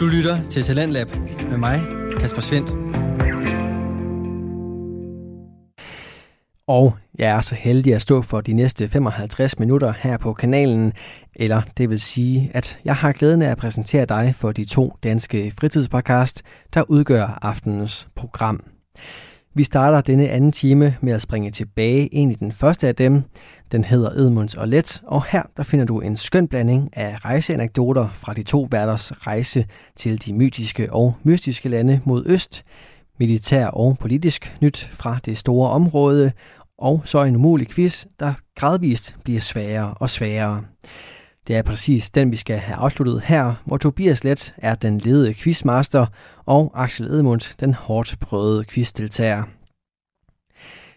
Du lytter til Talentlab med mig, Kasper Svendt. Og jeg er så heldig at stå for de næste 55 minutter her på kanalen, eller det vil sige, at jeg har glæden af at præsentere dig for de to danske fritidspodcast, der udgør aftenens program. Vi starter denne anden time med at springe tilbage ind i den første af dem. Den hedder Edmunds og Let, og her der finder du en skøn blanding af rejseanekdoter fra de to værters rejse til de mytiske og mystiske lande mod øst, militær og politisk nyt fra det store område, og så en umulig quiz, der gradvist bliver sværere og sværere. Det er præcis den, vi skal have afsluttet her, hvor Tobias Let er den ledede quizmaster, og Axel Edmund den hårdt prøvede quizdeltager.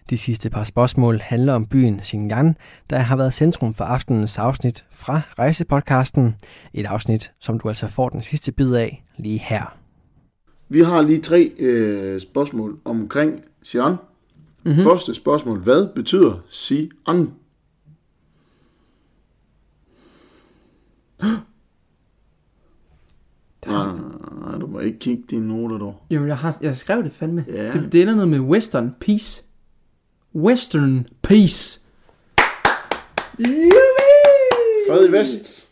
De sidste par spørgsmål handler om byen Xinjiang, der har været centrum for aftenens afsnit fra Rejsepodcasten. Et afsnit, som du altså får den sidste bid af lige her. Vi har lige tre øh, spørgsmål omkring Xi'an. Mm-hmm. Første spørgsmål. Hvad betyder Xi'an? Nej, du må ikke kigge dine noter dog. Jamen, jeg har jeg skrev det fandme. Ja. Det, det ender noget med Western Peace. Western Peace. Fred i vest.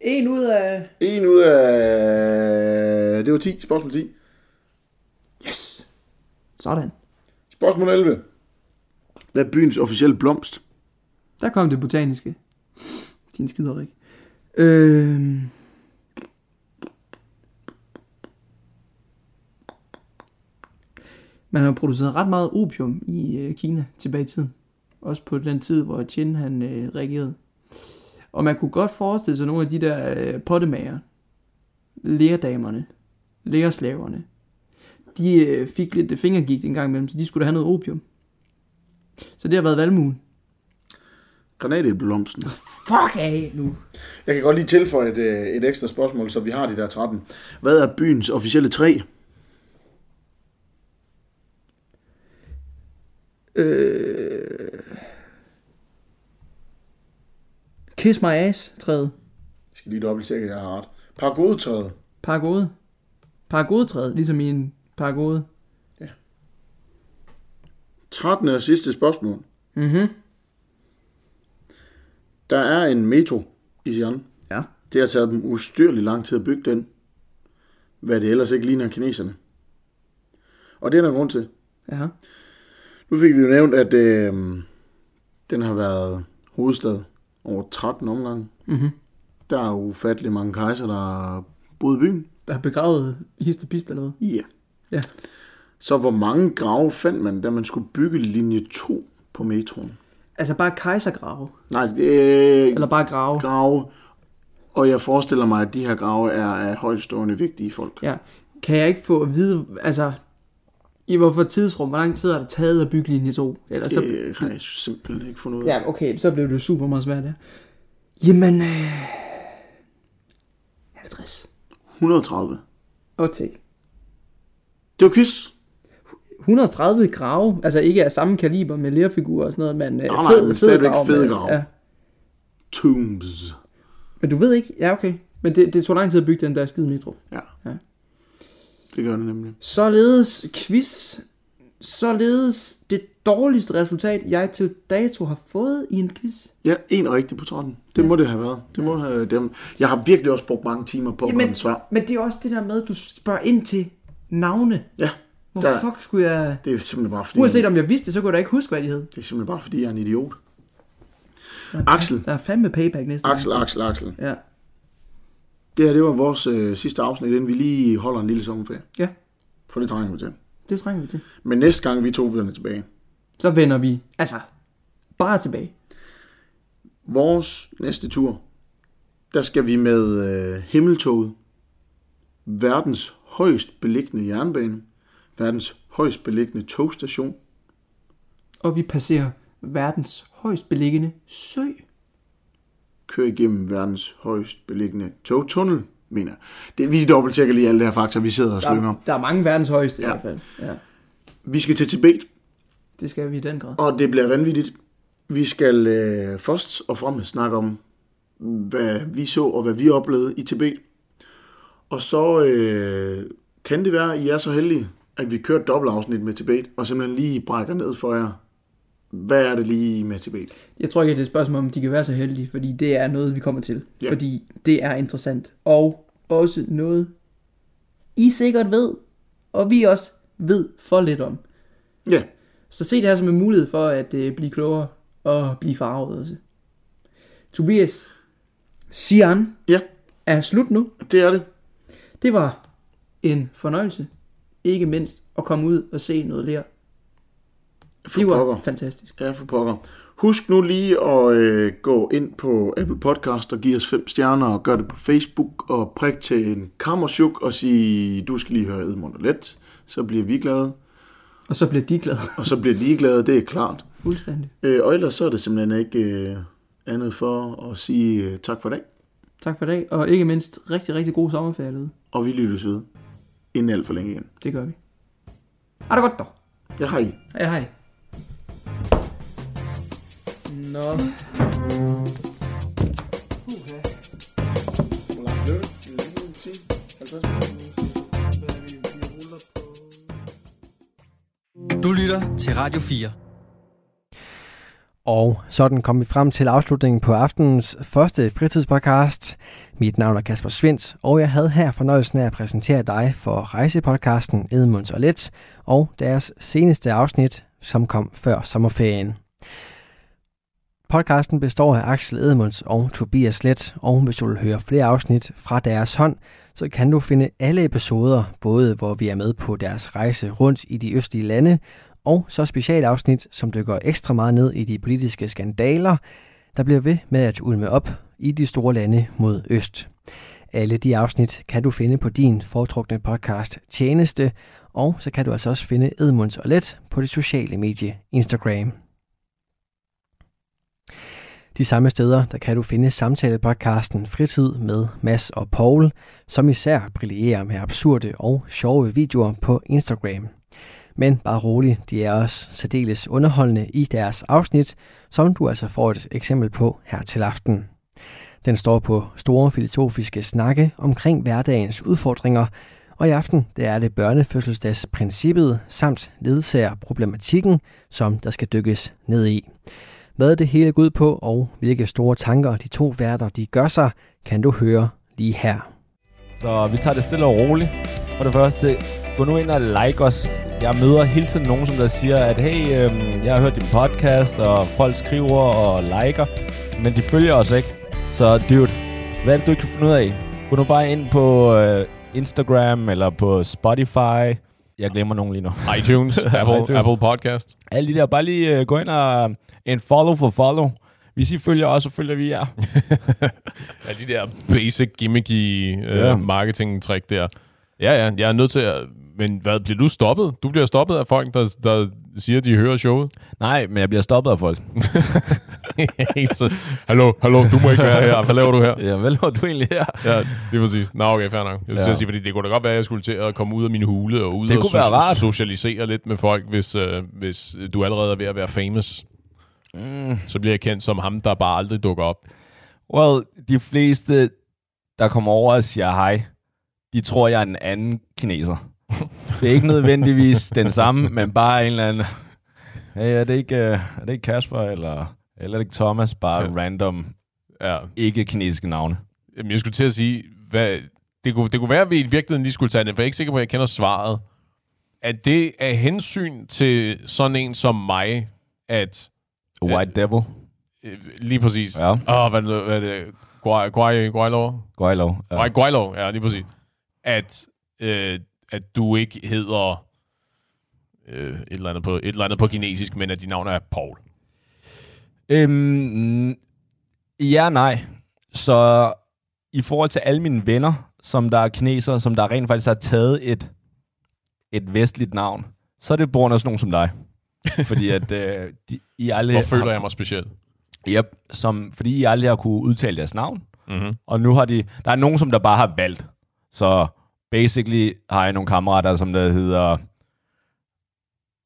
En ud af... En ud af... Det var 10. Spørgsmål 10. Yes. Sådan. Spørgsmål 11. Hvad er byens officielle blomst? Der kom det botaniske. Din skider ikke. Øh... Man har produceret ret meget opium i øh, Kina tilbage i tiden. Også på den tid, hvor Qin han øh, regerede. Og man kunne godt forestille sig nogle af de der øh, pottemager, læredamerne, læreslaverne, de øh, fik lidt fingergigt en gang imellem, så de skulle da have noget opium. Så det har været valmuen. Granatæbleblomsten. Fuck af nu. Jeg kan godt lige tilføje et, øh, et ekstra spørgsmål, så vi har de der 13. Hvad er byens officielle træ? Øh... Kiss my ass træet. Jeg skal lige dobbelt tjekke, jeg har ret. Pagodetræet. Paragode. Paragodetræet, ligesom i en paragode. 13. og sidste spørgsmål. Mhm. Der er en metro i Xi'an. Ja. Det har taget dem ustyrligt lang tid at bygge den. Hvad det ellers ikke ligner kineserne. Og det er der grund til. Ja. Nu fik vi jo nævnt, at øh, den har været hovedstad over 13 omgange. Mhm. Der er ufattelig mange kejser, der boet i byen. Der er begravet hist og pist eller hvad? Ja. Ja. Så hvor mange grave fandt man, da man skulle bygge linje 2 på metroen? Altså bare kejsergrave. Nej, det er Eller bare grave. grave. Og jeg forestiller mig, at de her grave er af højtstående vigtige folk. Ja. Kan jeg ikke få at vide, altså... I hvorfor tidsrum, hvor lang tid har det taget at bygge linje 2? Eller så... Det har jeg simpelthen ikke fundet ud af. Ja, okay, så blev det super meget svært, ja. Jamen, øh... 50. 130. Og. Det var quiz. 130 grave, altså ikke af samme kaliber med lerfigurer og sådan noget, men, øh, Nej, nej, men stadigvæk fede med- grave. Ja. Tombs. Men du ved ikke, ja okay, men det, det tog lang tid at bygge den der skide metro. Ja. Ja. Det gør det nemlig. Således quiz, således det dårligste resultat, jeg til dato har fået i en quiz. Ja, en rigtig på 13. Det må det have været. Det må have dem. Jeg har virkelig også brugt mange timer på gøre den svær. men det er også det der med, at du spørger ind til navne. Ja, Hvor Der- fuck skulle jeg... det er simpelthen bare fordi, Uanset om jeg vidste det, så kunne jeg da ikke huske, hvad de hed. det er simpelthen bare fordi, jeg er en idiot. Axel, Der er fandme payback næste Axel, Axel, Axel. Ja. Det her, det var vores øh, sidste afsnit, inden vi lige holder en lille sommerferie. ja, For det trænger vi til. det trænger vi til. Men næste gang vi to vender tilbage. Så vender vi, altså, bare tilbage. Vores næste tur, der skal vi med øh, Himmeltoget. Verdens højst beliggende jernbane. Verdens højst beliggende togstation. Og vi passerer verdens højst beliggende sø. Kører igennem verdens højst beliggende togtunnel, mener. Det, vi dobbelttjekker lige alle det her fakta, vi sidder og slynger. Der, der er mange verdens højeste ja. i hvert fald. Ja, Vi skal til Tibet, det skal vi i den grad. og det bliver vanvittigt. Vi skal øh, først og fremmest snakke om, hvad vi så og hvad vi oplevede i Tibet. Og så øh, kan det være, at I er så heldige, at vi kører et dobbeltafsnit med Tibet, og simpelthen lige brækker ned for jer. Hvad er det lige med Tibet? Jeg tror ikke, det er et spørgsmål, om de kan være så heldige, fordi det er noget, vi kommer til. Ja. Fordi det er interessant. Og også noget, I sikkert ved, og vi også ved for lidt om. Ja, Så se det her som en mulighed for at øh, blive klogere og blive farvet også. Tobias, Sian ja, er slut nu. det er det. Det var en fornøjelse. Ikke mindst at komme ud og se noget der. For Det var pokker. fantastisk. Ja, for pokker. Husk nu lige at øh, gå ind på Apple Podcast og give os fem stjerner, og gør det på Facebook, og prik til en kammersjuk og sige, du skal lige høre Edmund og Let, så bliver vi glade, Og så bliver de glade. og så bliver de glade, det er klart. Fuldstændig. Øh, og ellers så er det simpelthen ikke øh, andet for at sige øh, tak for i dag, Tak for i dag. Og ikke mindst rigtig, rigtig god sommerferie derude. og vi lyttes ved inden alt for længe igen. Det gør vi. Ha' det godt dog. Har I. Hej hej. Nå. Du lytter til Radio 4. Og sådan kom vi frem til afslutningen på aftenens første fritidspodcast. Mit navn er Kasper Svendt, og jeg havde her fornøjelsen af at præsentere dig for rejsepodcasten Edmunds og Let og deres seneste afsnit, som kom før sommerferien. Podcasten består af Axel Edmunds og Tobias Let, og hvis du vil høre flere afsnit fra deres hånd, så kan du finde alle episoder, både hvor vi er med på deres rejse rundt i de østlige lande, og så specialafsnit, som dykker ekstra meget ned i de politiske skandaler, der bliver ved med at ulme op i de store lande mod øst. Alle de afsnit kan du finde på din foretrukne podcast Tjeneste, og så kan du altså også finde Edmunds og Let på det sociale medie Instagram. De samme steder, der kan du finde samtalepodcasten Fritid med Mass og Paul, som især brillerer med absurde og sjove videoer på Instagram. Men bare rolig, de er også særdeles underholdende i deres afsnit, som du altså får et eksempel på her til aften. Den står på store filosofiske snakke omkring hverdagens udfordringer, og i aften der er det børnefødselsdagsprincippet samt ledsager problematikken, som der skal dykkes ned i. Hvad det hele går ud på, og hvilke store tanker de to værter de gør sig, kan du høre lige her. Så vi tager det stille og roligt. For det første, gå nu ind og like os. Jeg møder hele tiden nogen, som der siger, at hey, øhm, jeg har hørt din podcast, og folk skriver og liker, men de følger os ikke. Så dude, hvad er det, du ikke kan finde ud af? Gå nu bare ind på øh, Instagram eller på Spotify. Jeg glemmer nogen lige nu. iTunes, Apple, iTunes. Apple Podcast. Alle de der, bare lige øh, gå ind og en follow for follow. Hvis I følger os, så følger vi jer. Ja, de der basic gimmicky øh, Ja. marketing-trick der. Ja, ja, jeg er nødt til at... Men hvad, bliver du stoppet? Du bliver stoppet af folk, der, der siger, de hører showet? Nej, men jeg bliver stoppet af folk. Så, hallo, hallo, du må ikke være her. Hvad laver du her? Ja, hvad laver du egentlig her? Ja, lige præcis. Nå, okay, fair nok. Jeg skulle Ja. sige, fordi det kunne da godt være, at jeg skulle til at komme ud af min hule og ud Det og rart. socialisere lidt med folk, hvis, øh, hvis du allerede er ved at være famous. Mm. Så bliver jeg kendt som ham, der bare aldrig dukker op. Well, de fleste, der kommer over og siger hej, de tror, jeg er en anden kineser. Det er ikke nødvendigvis den samme, men bare en eller anden... Hey, er det ikke, øh, er det ikke Kasper, eller, eller er det ikke Thomas? Bare Ja. random, Ja, ikke-kinesiske navne. Jamen, jeg skulle til at sige, hvad, det, kunne, det kunne være, at vi i virkeligheden lige skulle tage det, for jeg er ikke sikker på, at jeg kender svaret. At det er hensyn til sådan en som mig, at White Devil. øh, lige præcis... Ja. Åh, oh, hvad, hvad er det? Guai, Guai, Guailo? Går I lov? Ja. Guailo, ja, lige præcis. At, øh, at du ikke hedder øh, et, eller andet på, et eller andet på kinesisk, men at dit navn er Paul. Øhm, ja, nej. Så i forhold til alle mine venner, som der er kinesere, som der rent faktisk har taget et, et vestligt navn, så er det på grund af sådan nogen som dig. fordi at øh, de, I aldrig... Hvor føler har, jeg mig speciel? Yep, som, fordi I aldrig har kunne udtale deres navn. Mm-hmm. Og nu har de... Der er nogen, som der bare har valgt. Så basically har jeg nogle kammerater, som der hedder...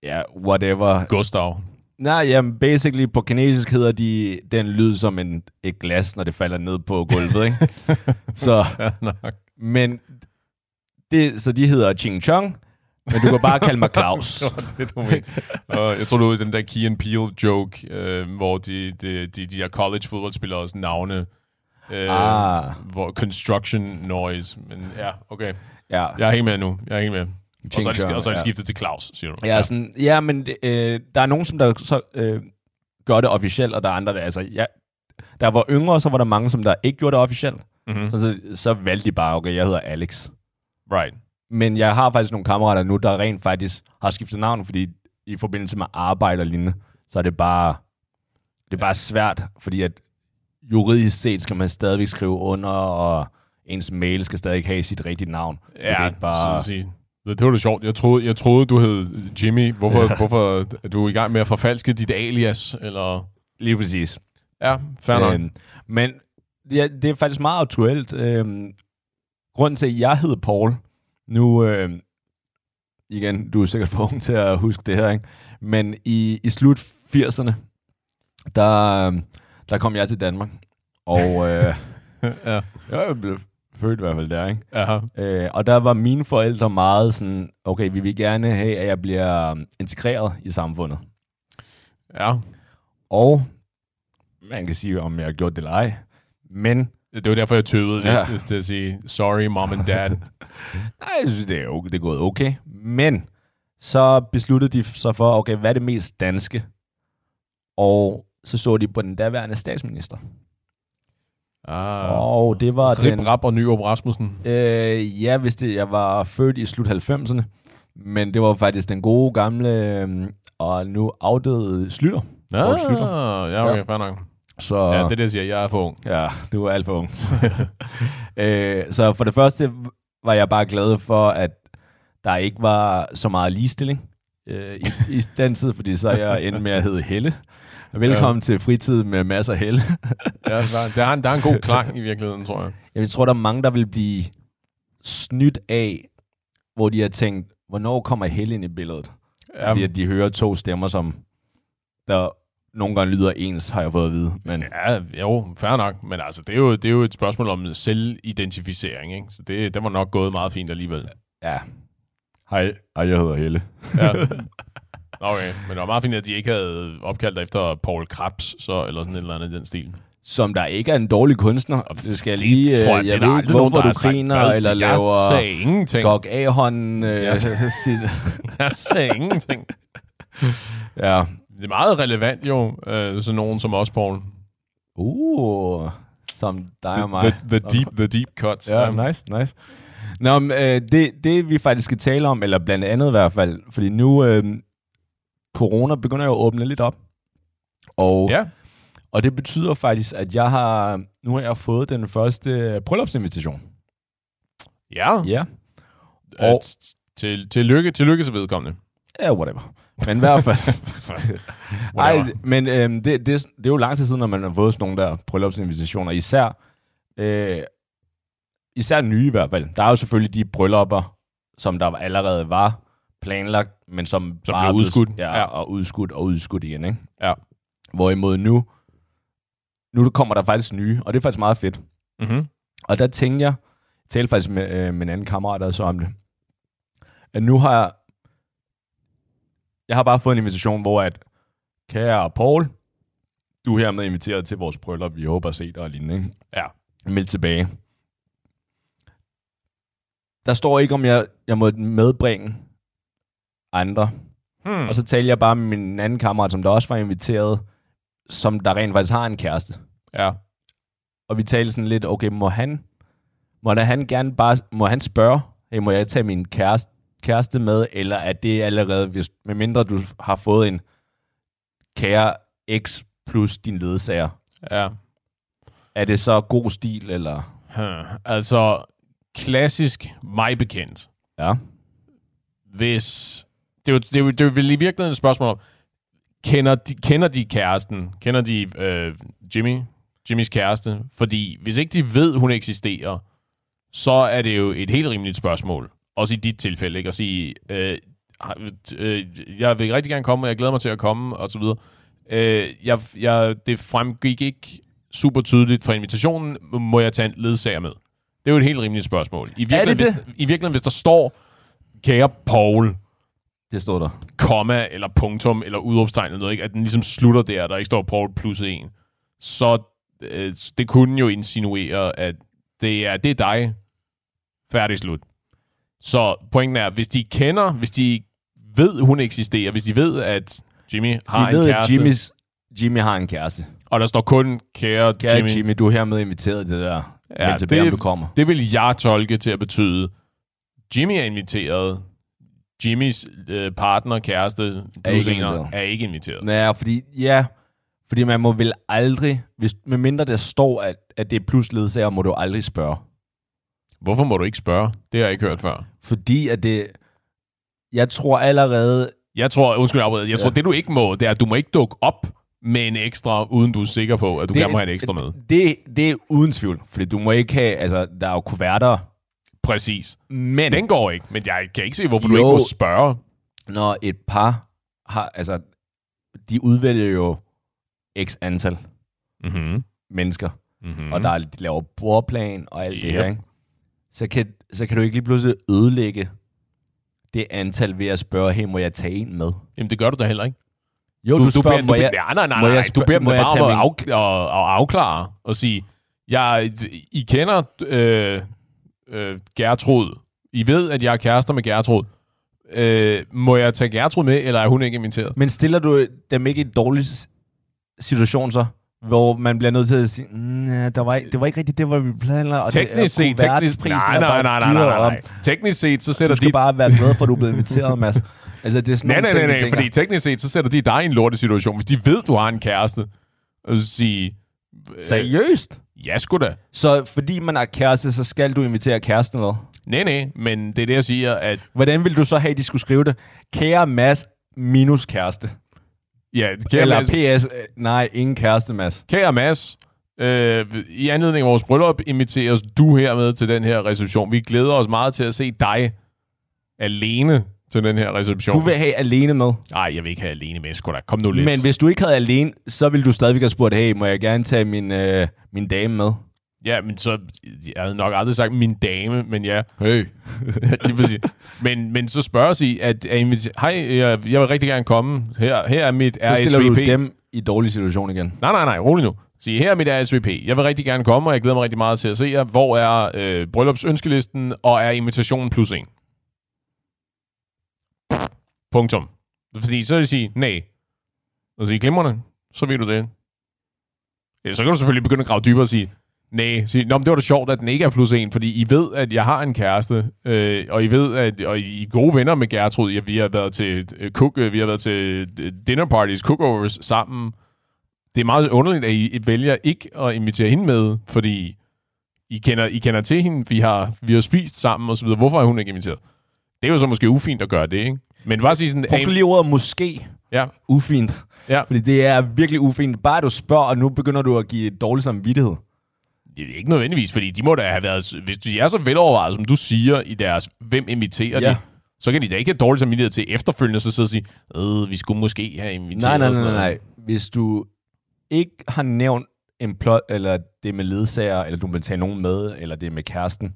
Ja, whatever. Gustav. Nej, jamen, basically på kinesisk hedder de den lyd som en, et glas, når det falder ned på gulvet, ikke? så, Ja, nok. men det, så de hedder Ching Chong, men du kan bare kalde mig Claus. det mener. uh, jeg tror, du er den der Key and Peele joke, uh, hvor de, de, de, de her college fodboldspillers navne, uh, Ah. hvor construction noise. Men ja, okay. Ja, Jeg er helt med nu. Jeg er helt med. Og så er det, og så er det ja. skiftet til Claus, siger du. Ja, sådan, ja men øh, der er nogen, som der så øh, gør det officielt, og der er andre, der, altså, ja, der var yngre, så var der mange, som der ikke gjorde det officielt. Mm-hmm. Så, så, så valgte de bare, okay, jeg hedder Alex. Right. Men jeg har faktisk nogle kammerater nu, der rent faktisk har skiftet navn, fordi i forbindelse med arbejde og lignende, så er det bare, det er bare svært, fordi at juridisk set skal man stadigvæk skrive under, og ens mail skal stadig have sit rigtige navn. Er Ja, ikke bare... sige. Det var det sjovt. Jeg troede, jeg troede du hed Jimmy. Hvorfor, ja. hvorfor er du i gang med at forfalske dit alias? Eller... Lige præcis. Ja, fair nok. Øhm, men ja, det er faktisk meget aktuelt. Øhm, grunden til, at jeg hedder Paul, nu, øhm, igen, du er sikkert for ung til at huske det her, ikke? men i, i slut 80'erne, der, øhm, der kom jeg til Danmark, og øh, ja. jeg blev født i hvert fald der, ikke? Aha. Øh, og der var mine forældre meget sådan, okay, vi vil gerne have, at jeg bliver integreret i samfundet. Ja. Og man kan sige, om jeg har gjort det eller ej, men Det var derfor, jeg tøvede Ja. lidt til at sige, sorry mom and dad. Nej, jeg synes, det er, okay, det er gået okay. Men så besluttede de sig for, okay, hvad er det mest danske? Og så så de på den daværende statsminister. Ah. Og det var Rip den... Rap og Nyrup Rasmussen. Øh, ja, hvis det, jeg var født i slut 90'erne. Men det var faktisk den gode gamle øh, og nu afdøde Slytter. Poul Ah, Schlüter. ja, okay, fair nok. Så, Ja, det er det, jeg siger. Jeg er for ung. Ja, du er alt for ung. øh, så for det første var jeg bare glad for, at der ikke var så meget ligestilling øh, i, i den tid, fordi så er jeg endt med at hedde Helle. Velkommen ja. til fritid med masser af Helle. Ja, der, der, er en, der er en god klang i virkeligheden, tror jeg. Jeg tror, der er mange, der vil blive snydt af, hvor de har tænkt, hvornår kommer Helle ind i billedet? Ja, Fordi at de hører to stemmer, som der nogle gange lyder ens, har jeg fået at vide. Men Ja, jo, fair nok. Men altså, det er jo, det er jo et spørgsmål om selvidentificering, ikke? Så det, det var nok gået meget fint alligevel. ja, hej, hej jeg hedder Helle. Ja. Okay, men det var meget fint, at de ikke havde opkaldt efter Paul Krabs, så, eller sådan et eller andet i den stil. som der ikke er en dårlig kunstner. Det skal jeg lige... tror øh, jeg, jeg det er ved ikke, nogen, hvorfor der du sagt. griner, eller Jeg laver sagde ingenting. Gog Ahorn. Øh, Jeg Jeg sagde ingenting. ja. Det er meget relevant jo, øh, sådan nogen som os, Paul. Uh, som dig og mig. The, the, deep, the deep cuts. Ja, nice, nice. Nå, men, øh, det, det vi faktisk skal tale om, eller blandt andet i hvert fald, fordi nu øh, corona begynder jo at åbne lidt op. Og, Ja, og det betyder faktisk, at jeg har nu har jeg fået den første bryllupsinvitation. ja. Ja. Og Og- til, til, lykke, til lykke til vedkommende. Ja, whatever. Men i hvert fald. Ej, men øhm, det, det, det er jo lang tid siden, når man har fået sådan nogle der bryllupsinvitationer. Især, øh, især nye i hvert fald. Der er jo selvfølgelig de bryllupper, som der allerede var planlagt, men som, Som bare blev udskudt. Ja, Ja. og udskudt og udskudt igen. Ikke? Ja. Hvorimod nu, nu kommer der faktisk nye, og det er faktisk meget fedt. Mm-hmm. Og der tænkte jeg, jeg talte faktisk med, øh, med en anden kammerat der så om det, at nu har jeg, jeg har bare fået en invitation, hvor at, kære Paul, du er hermed inviteret til vores bryllup, vi håber at se dig og lignende, ikke? Ja. Meld tilbage. Der står ikke, om jeg, jeg må medbringe andre. Hmm. Og så talte jeg bare med min anden kammerat, som der også var inviteret, som der rent faktisk har en kæreste. Ja. Og vi talte sådan lidt, okay, må han, må der han gerne bare, må han spørge, hey, må jeg tage min kæreste, kæreste med, eller er det allerede, hvis, medmindre du har fået en kære X plus din ledsager, Ja. er det så god stil, eller? Hmm. Altså, klassisk mig bekendt. Ja. Hvis... Det er, det, er det er vel i virkeligheden et spørgsmål om, kender de, kender de kæresten? Kender de øh, Jimmy? Jimmys kæreste? Fordi hvis ikke de ved, hun eksisterer, så er det jo et helt rimeligt spørgsmål. Også i dit tilfælde, ikke? At sige, øh, øh, jeg vil rigtig gerne komme, og jeg glæder mig til at komme, og så videre. Øh, jeg, jeg, det fremgik ikke super tydeligt fra invitationen, må jeg tage en ledsager med. Det er jo et helt rimeligt spørgsmål. I virkeligheden, det hvis, I virkeligheden, hvis der står, kære Paul, Det stod der. komma, eller punktum, eller udråbstegn, eller noget, ikke? at den ligesom slutter der, der ikke står Paul plus en, så øh, det kunne jo insinuere, at det er, det er dig. Færdig slut. Så pointen er, hvis de kender, hvis de ved, hun eksisterer, hvis de ved, at Jimmy har De en ved, kæreste, Jimmys, Jimmy har en kæreste. og der står kun kære, Kære Jimmy, Jimmy, du er hermed inviteret det der. Ja, tilbage, om du kommer. det vil jeg tolke til at betyde, Jimmy er inviteret, Jimmys øh, partner, kæreste, Er ikke inviteret. er ikke inviteret. Ja, fordi, ja, fordi man må vel aldrig, hvis, medmindre der står, at, at det er plus ledsager, må du aldrig spørge. Hvorfor må du ikke spørge? Det har jeg ikke hørt før. Fordi at det, jeg tror allerede, Jeg tror, undskyld, jeg tror, Ja. det du ikke må, det er, at du må ikke dukke op med en ekstra, uden du er sikker på, at du Det- gerne må have en ekstra med. det, det er uden tvivl. Fordi du må ikke have, altså, der er jo kuverter. Præcis. Men Den går ikke, men jeg kan ikke se, hvorfor du Jo. ikke må spørge. når et par har, altså, de udvælger jo x antal Mm-hmm. mennesker, Mm-hmm. mm. og der er, de laver bordplan og alt det Yep. her, ikke? Så kan, så kan du ikke lige pludselig ødelægge det antal ved at spørge, hey, må jeg tage en med? Jamen, det gør du da heller ikke. Jo, du, spørger, beder, du, jeg, nej, nej, nej, nej, jeg du beder dem bare om at, afkl- at, at afklare og sige, jeg, I kender øh, øh, Gertrud. I ved, at jeg er kærester med Gertrud. Øh, må jeg tage Gertrud med, eller er hun ikke inviteret? Men stiller du dem ikke i en dårlig situation så? Hvor man bliver nødt til at sige, mm, der var, ikke- det var ikke rigtigt det, var vi planlagde. og det Teknisk set, teknisk, nej, nej, bare nej, nej, nej, nej, nej. Teknisk set, så sætter Du skal de... bare være glad for, at du er blevet inviteret, Mads. Altså, det er sådan Nej, nej, ting, nej, nej, tænker. fordi teknisk set, så sætter de dig i en lortesituation. Hvis de ved, du har en kæreste, og så sige... øh, Seriøst? Ja, sgu da. Så fordi man er kæreste, så skal du invitere kæresten med? Nej, nej, men det er det, jeg siger, at... Hvordan vil du så have, at de skulle skrive det? Kære Mads minus kæreste. Ja, kære Eller Mads, PS, øh, nej, ingen kæreste, Mads. kære Mads øh, i anledning af vores bryllup inviteres du hermed til den her reception. Vi glæder os meget til at se dig alene til den her reception. Du vil have alene med. Nej, jeg vil ikke have alene med, sgu da. Kom nu lidt. Men hvis du ikke havde alene, så ville du stadigvæk have spurgt, hey, må jeg gerne tage min, øh, min dame med? Ja, men så... Jeg havde nok aldrig sagt min dame, men ja. Hey. Men, men så spørger sig, at, at hej, jeg, jeg vil rigtig gerne komme. Her, her er mit Så stiller RSVP. du dem i dårlig situation igen. Nej, nej, nej, rolig nu. Sig, her er mit RSVP. Jeg vil rigtig gerne komme, og jeg glæder mig rigtig meget til at se jer. Hvor er øh, bryllupsønskelisten, og er invitationen plus en? Punktum. Fordi så vil jeg sige, nej. Og sige, glimrende, så ved du det. Ja, så kan du selvfølgelig begynde at grave dybere og sige, nej. Sige, Nå, men det var da sjovt, at den ikke er plus en, fordi I ved, at jeg har en kæreste, øh, og I ved, at og I er gode venner med Gertrud. Ja, vi har været til øh, cook, øh, vi har været til øh, dinner parties, cookovers sammen det er meget underligt, at I vælger ikke at invitere hende med, fordi I kender, I kender til hende, vi har, vi har spist sammen osv. så. Hvorfor er hun ikke inviteret? Det er jo så måske ufint at gøre det, ikke? Men bare sige sådan... Brugte lige ordet måske Ja, ufint. ja. Fordi det er virkelig ufint. Bare du spørger, og nu begynder du at give dårlig samvittighed. Det er ikke nødvendigvis, fordi de må da have været... Hvis de er så velovervejet, som du siger i deres... Hvem inviterer Ja. de? Så kan de da ikke have dårlig samvittighed til efterfølgende, så sidde og sige, øh, vi skulle måske have inviteret Nej, nej, nej, nej, noget." nej. Hvis du ikke har nævnt en plot, eller det er med ledsager, eller du vil tage nogen med, eller det er med kæresten,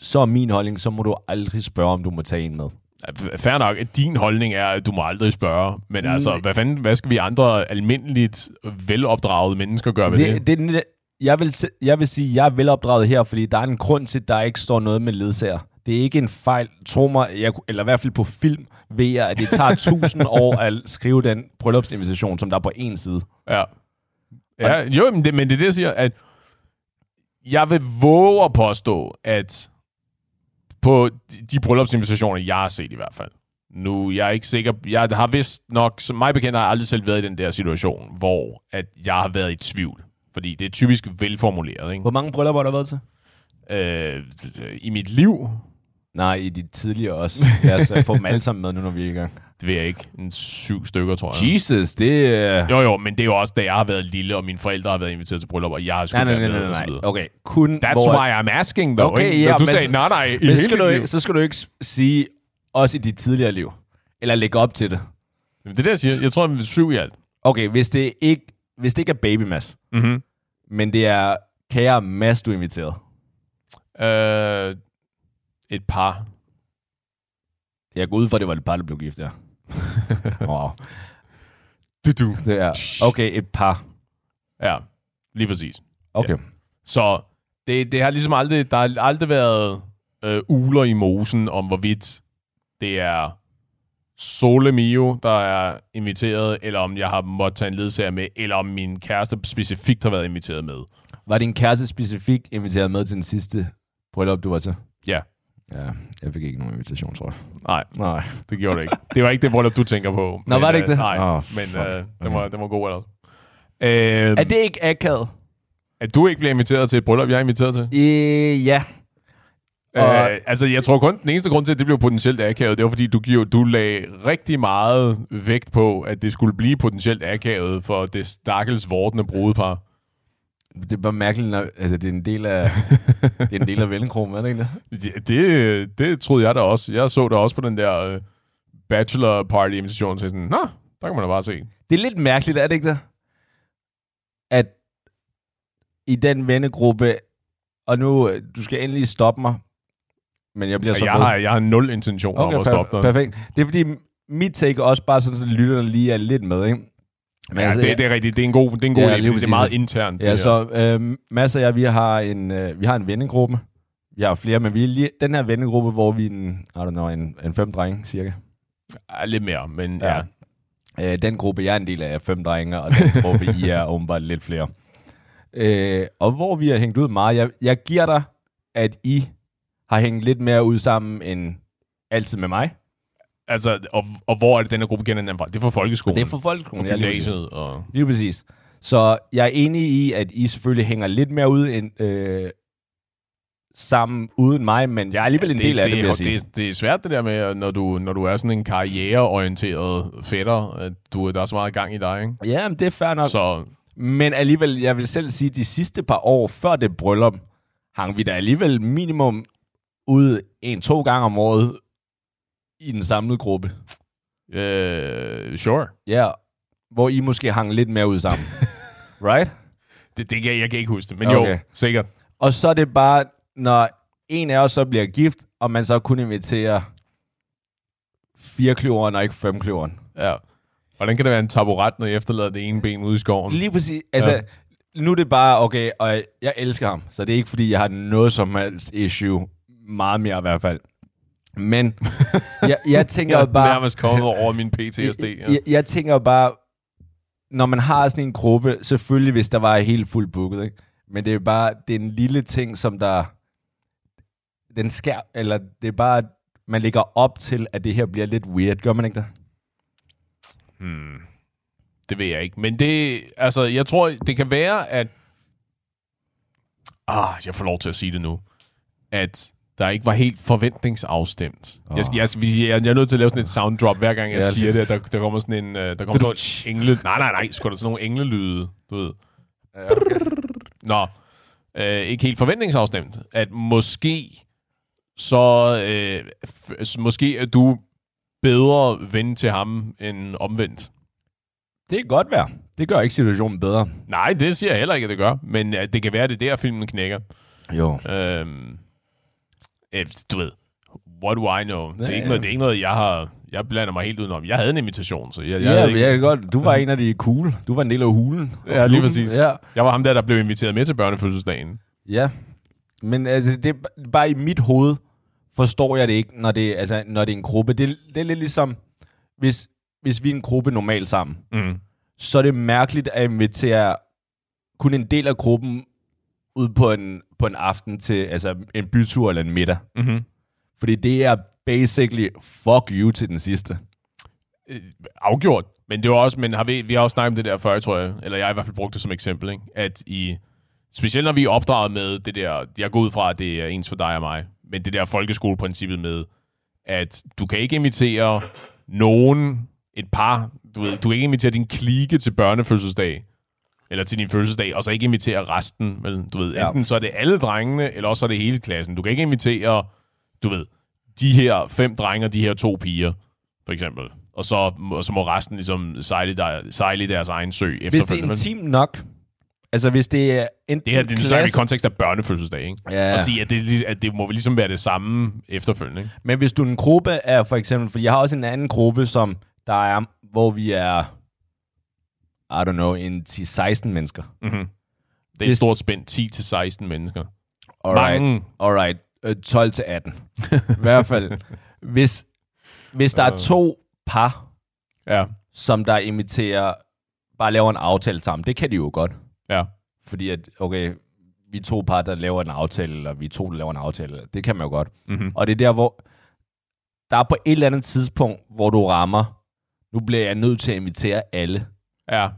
så er min holdning, så må du aldrig spørge, om du må tage en med. Fair nok, at din holdning er, at du må aldrig spørge. Men altså, Mm. hvad, fanden, hvad skal vi andre almindeligt velopdragede mennesker gøre ved det? det, det, jeg, vil, jeg vil sige, at jeg er velopdraget her, fordi der er en grund til, at der ikke står noget med ledsager. Det er ikke en fejl. Tro mig, jeg, eller i hvert fald på film, ved jeg, at det tager tusind år at skrive den bryllupsinvitation, som der er på en side. Ja. ja jo, men det, men det er det, jeg siger, at jeg vil våge at påstå, at på de- bryllupsinvitationer, jeg har set i hvert fald, nu, jeg er ikke sikker, jeg har vist nok, som mig bekendt, har jeg aldrig selv været i den der situation, hvor at jeg har været i tvivl. Fordi det er typisk velformuleret, ikke? Hvor mange bryllupper har der været til? Øh, I mit liv, Nej, i de tidligere også. Lad os øh, få dem alle sammen med nu, når vi er i gang. det ved jeg ikke, en syv stykker, tror jeg. Jesus, det er... Jo, jo, men det er jo også, da jeg har været lille, og mine forældre har været inviteret til bryllup, og jeg har sgu Nej, nej, været nej, med, nej, og så nej. videre. Okay, kun That's hvor... why I'm asking, though. Okay, ikke? ja, Når du men sagde, nej, nej, i Men hele skal du, mit ikke, liv. så skal du ikke s- sige, også i dit tidligere liv. Eller lægge op til det. Jamen, Det er det, jeg siger. Jeg tror, det er syv i alt. Okay, hvis det ikke, hvis det ikke er baby Mads, Mm-hmm. men det er kære Mads, du er inviteret. Øh, et par. Jeg går ud fra, det var et par, der blev gift, ja. wow. Du, du. Det er, okay, et par. Ja, lige præcis. Okay. Så det, det har ligesom aldrig, der har aldrig været øh, uler i mosen om, hvorvidt det er Sole Mio, der er inviteret, eller om jeg har måttet tage en ledsager med, eller om min kæreste specifikt har været inviteret med. Var din kæreste specifikt inviteret med til den sidste bryllup, du var til? Ja. Ja, jeg fik ikke nogen invitation, tror jeg. Nej, Nej. det gjorde det ikke. Det var ikke det bryllup, du tænker på. Nå, var det ikke øh, det? Nej, oh, men fuck. øh, den, Okay. var, den var god ellers. Øh, Er det ikke akavet? at du ikke bliver inviteret til et bryllup, jeg er inviteret til? Øh, ja. Og- Øh, altså, jeg tror kun, den eneste grund til, at det blev potentielt akavet, det var, fordi du, giver, du lagde rigtig meget vægt på, at det skulle blive potentielt akavet for det stakkels vortende brudepar. Det er bare mærkeligt, når, altså det er en del af, det er en del af vennegruppen, er det ikke det? Det, det, det troede jeg da også. Jeg så da også på den der øh, bachelor party invitation, så jeg sådan, nå, der kan man da bare se. Det er lidt mærkeligt, er det ikke det? At i den vennegruppe, og nu, øh, du skal endelig stoppe mig, men jeg bliver så Jeg ved. har, jeg har nul intention okay, om at stoppe dig. perfekt. Det er fordi, mit take også bare sådan, at lytterne lige er lidt med, ikke? Men Ja, altså, det, det er rigtigt. Det er en god, det er en god Ja, lige det er meget internt. Ja, det så øh, Mads og jeg, vi har en, øh, vi har en vennegruppe. Vi har flere, men vi er lige, den her vennegruppe, hvor vi er en, I don't know, en, en fem drenge, cirka. Ja, lidt mere, men Ja. ja. Øh, den gruppe, jeg er en del af, er fem drenge, og den gruppe, I er åbenbart lidt flere. Øh, og hvor vi har hængt ud meget, jeg, jeg giver dig, at I har hængt lidt mere ud sammen end altid med mig. Altså, og, og hvor er det, den her gruppe kender hinanden fra? Det er fra folkeskolen. Det er for folkeskolen. og ja, gymnasiet. Og... Lige præcis. Så jeg er enig i, at I selvfølgelig hænger lidt mere ud end, øh, sammen uden mig, men jeg er alligevel en del af det, vil jeg sige. det, er, det er svært det der med, når du, når du er sådan en karriereorienteret fætter, at du, der er så meget gang i dig, ikke? Ja, men det er fair nok. Så. Så Men alligevel, jeg vil selv sige, de sidste par år før det bryllup, hang vi da alligevel minimum ud en-to gange om året i den samlede gruppe. øh, sure. Ja, hvor I måske hang lidt mere ud sammen. right? Det, det kan, jeg kan ikke huske det, men Okay. jo, sikkert. Og så er det bare, når en af os så bliver gift, og man så kun inviterer fire kløveren og ikke fem kløveren. Ja. Hvordan kan det være en taburet, når jeg efterlader det ene ben ude i skoven? Lige præcis. Altså, ja. nu er det bare, okay, og jeg elsker ham, så det er ikke, fordi jeg har noget som helst issue. Meget mere i hvert fald. Men jeg, jeg tænker Jeg er bare... nærmest kommet over min PTSD. jeg, Ja. jeg, jeg tænker bare, når man har sådan en gruppe, selvfølgelig hvis der var helt fuldt booket, ikke? men det er bare, det er en lille ting, som der, den skær, eller det er bare, man ligger op til, at det her bliver lidt weird, gør man ikke det? Hmm. Det ved jeg ikke. Men det, altså, jeg tror, det kan være, at... Ah, jeg får lov til at sige det nu. At der ikke var helt forventningsafstemt. Oh. Jeg, skal- jeg, jeg, jeg, er nødt til at lave sådan et sound drop, hver gang jeg Ja, siger det, der, der kommer sådan en... øh, Der kommer en engle... Nej, nej, nej. Skal der sådan nogle englelyde, du ved. Ja, okay. Nå, øh, ikke helt forventningsafstemt. At måske så... Øh, f- måske er du bedre ven til ham end omvendt. Det kan godt være. Det gør ikke situationen bedre. Nej, det siger jeg heller ikke, at det gør. Men uh, det kan være, at det er der, filmen knækker. Jo. Øhm, øh, du ved, what do I know? Det er, Ja, ikke noget, det er ikke noget, jeg har... Jeg blander mig helt udenom. Jeg havde en invitation, så jeg, jeg, Ja, havde ikke, jeg kan godt. Du var en af de cool. Du var en del af hulen. Ja, lige præcis. Ja. jeg var ham der, der blev inviteret med til børnefødselsdagen. Ja, men altså, det er bare i mit hoved, forstår jeg det ikke, når det, altså, når det er en gruppe. Det, det er lidt ligesom, hvis, hvis vi er en gruppe normalt sammen, Mm. så er det mærkeligt at invitere kun en del af gruppen ud på en, på en aften til altså en bytur eller en middag. Mm-hmm. Fordi det er basically fuck you til den sidste. Øh, afgjort. Men det var også, men har vi, vi har også snakket om det der før, tror jeg, eller jeg har i hvert fald brugt det som eksempel, ikke? at i, specielt når vi er opdraget med det der, jeg går ud fra, at det er ens for dig og mig, men det der folkeskoleprincippet med, at du kan ikke invitere nogen, et par, du, ved, du kan ikke invitere din klike til børnefødselsdag, eller til din fødselsdag, og så ikke invitere resten. Vel? Du ved, Ja. enten så er det alle drengene, eller også er det hele klassen. Du kan ikke invitere, du ved, de her fem drenge og de her to piger, for eksempel. Og så, og så må resten ligesom sejle, der, sejle deres egen sø Hvis det er efterfølgende. intimt nok, Altså, hvis det er enten Det her, det er vi i klasse- kontekst af børnefødselsdag, ikke? Ja. Og sige, at det, er at det må vel ligesom være det samme efterfølgende, ikke? Men hvis du er en gruppe af, for eksempel, for jeg har også en anden gruppe, som der er, hvor vi er, I don't know, en 10-16 mennesker. Mm-hmm. Det er et Hvis- stort spænd, 10-16 mennesker. Alright. Mange. Alright. Øh, 12 til 18. I hvert fald. Hvis, hvis der er Øh. to par, Ja, som der imiterer, bare laver en aftale sammen, det kan de jo godt. ja. Fordi at, okay, vi er to par, der laver en aftale, eller vi er to, der laver en aftale. Det kan man jo godt. Mm-hmm. Og det er der, hvor der er på et eller andet tidspunkt, hvor du rammer, nu bliver jeg nødt til at invitere alle. Ja.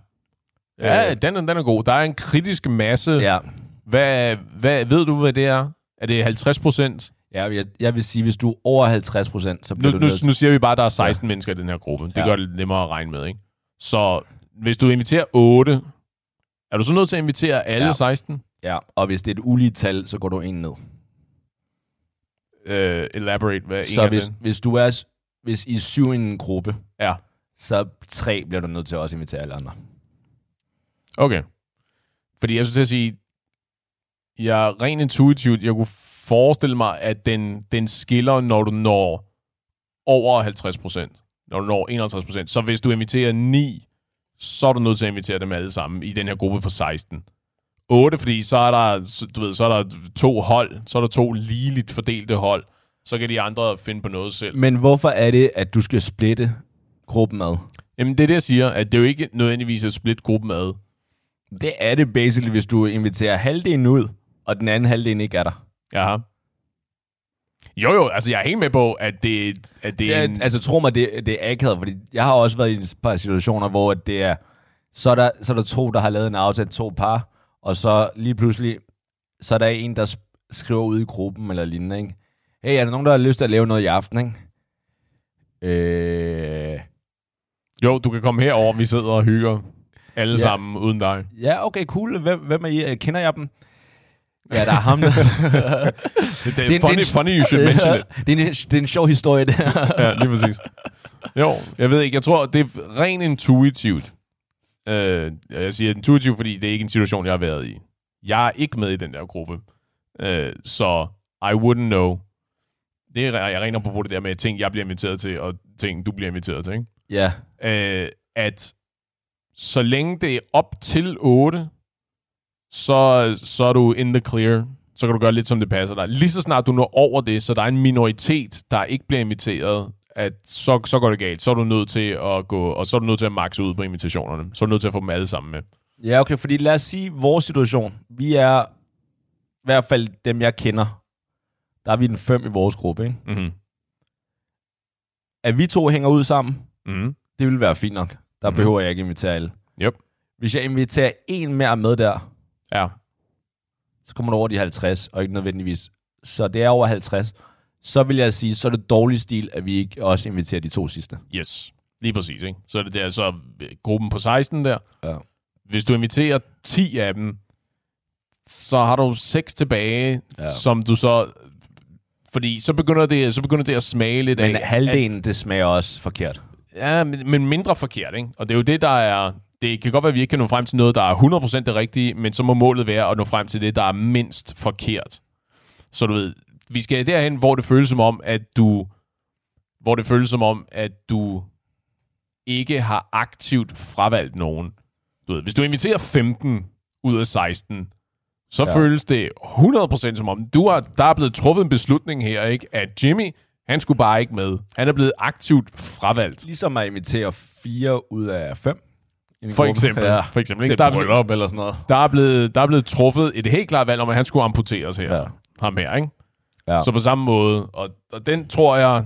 Ja, Øh, den, er- den er god. Der er en kritisk masse. ja. Hvad, hvad, ved du, hvad det er? Er det 50 procent? ja jeg, jeg vil sige, hvis du er over 50 procent, så Nu, bliver nu, du til... nu siger vi bare, at der er 16 ja. mennesker i den her gruppe. Det Ja. gør det lidt nemmere at regne med, ikke? Så hvis du inviterer 8, er du så nødt til at invitere alle Ja. ja. 16? Ja, og hvis det er et ulige tal, så går du en ned. Uh, elaborate, hvad Så hvis, hvis du er, hvis I er syv i en gruppe, Ja, så tre bliver du nødt til at også invitere alle andre. okay. Fordi jeg skulle til at sige, jeg er rent intuitivt, jeg kunne forestille mig, at den, den skiller, når du når over 50 procent. Når du når 51 procent. Så hvis du inviterer 9, så er du nødt til at invitere dem alle sammen i den her gruppe på 16. 8, fordi så er der, du ved, så er der to hold, så er der to ligeligt fordelte hold. Så kan de andre finde på noget selv. Men hvorfor er det, at du skal splitte gruppen ad? Jamen, det er det, jeg siger, at det er jo ikke nødvendigvis at splitte gruppen ad. Det er det basically, hvis du inviterer halvdelen ud, og den anden halvdel ikke er der. Jaha. Jo, jo, altså jeg er helt med på, at det, at det er Ja, en... altså tro mig, det, det er akavet, fordi jeg har også været i et par situationer, hvor det er, så er der, så er der to, der har lavet en aftale, to par, og så lige pludselig, så er der en, der sk- skriver ud i gruppen eller lignende, ikke? Hey, er der nogen, der har lyst til at lave noget i aften, ikke? Øh, Jo, du kan komme herover, vi sidder og hygger alle Ja. sammen uden dig. ja, okay, cool. Hvem, hvem er I? Kender jeg dem? Ja, der er ham. der. Det, det, Det er funny, det en- funny you should mention it. det, er en, det er en sjov historie, det. Ja, lige præcis. Jo, jeg ved ikke, jeg tror, det er rent intuitivt. Øh, jeg siger intuitivt, fordi det er ikke en situation, jeg har været i. Jeg er ikke med i den der gruppe. Øh, så I wouldn't know. Det er jeg rent på det der med ting, jeg bliver inviteret til, og ting, du bliver inviteret til, ikke? Ja, øh, at så længe det er op til 8, så, så er du in the clear. Så kan du gøre lidt, som det passer dig. Lige så snart du når over det, så der er en minoritet, der ikke bliver inviteret, at så, så går det galt. Så er du nødt til at gå, og så er du nødt til at makse ud på invitationerne. Så er du nødt til at få dem alle sammen med. Ja, okay, fordi lad os sige vores situation. Vi er, i hvert fald dem, jeg kender, der er vi den fem i vores gruppe, ikke? Mm-hmm. At vi to hænger ud sammen, Mm-hmm. det vil være fint nok. Der mm. behøver jeg ikke invitere alle. Yep. Hvis jeg inviterer en mere med der, Ja. så kommer du over de 50, og ikke nødvendigvis. Så det er over 50. Så vil jeg sige, så er det dårlig stil, at vi ikke også inviterer de to sidste. Yes. Lige præcis, ikke? Så er det der, så gruppen på 16 der. Ja. Hvis du inviterer 10 af dem, så har du 6 tilbage, Ja. som du så... Fordi så begynder det, så begynder det at smage lidt Men af... halvdelen, det smager også forkert. Ja, men, mindre forkert, ikke? Og det er jo det, der er... Det kan godt være, at vi ikke kan nå frem til noget, der er 100% det rigtige, men så må målet være at nå frem til det, der er mindst forkert. Så du ved, vi skal derhen, hvor det føles som om, at du... Hvor det føles som om, at du ikke har aktivt fravalgt nogen. Du ved, hvis du inviterer 15 ud af 16, så ja. føles det 100% som om, du har, der er blevet truffet en beslutning her, ikke? at Jimmy, han skulle bare ikke med. Han er blevet aktivt fravalgt. Ligesom at invitere fire ud af fem. For eksempel. Ja. For eksempel ikke? Der, er, bryllup eller sådan noget. der, er blevet, der er blevet truffet et helt klart valg om, at han skulle amputeres her. Ja. Ham her, ikke? Ja. Så på samme måde. Og, og den tror jeg,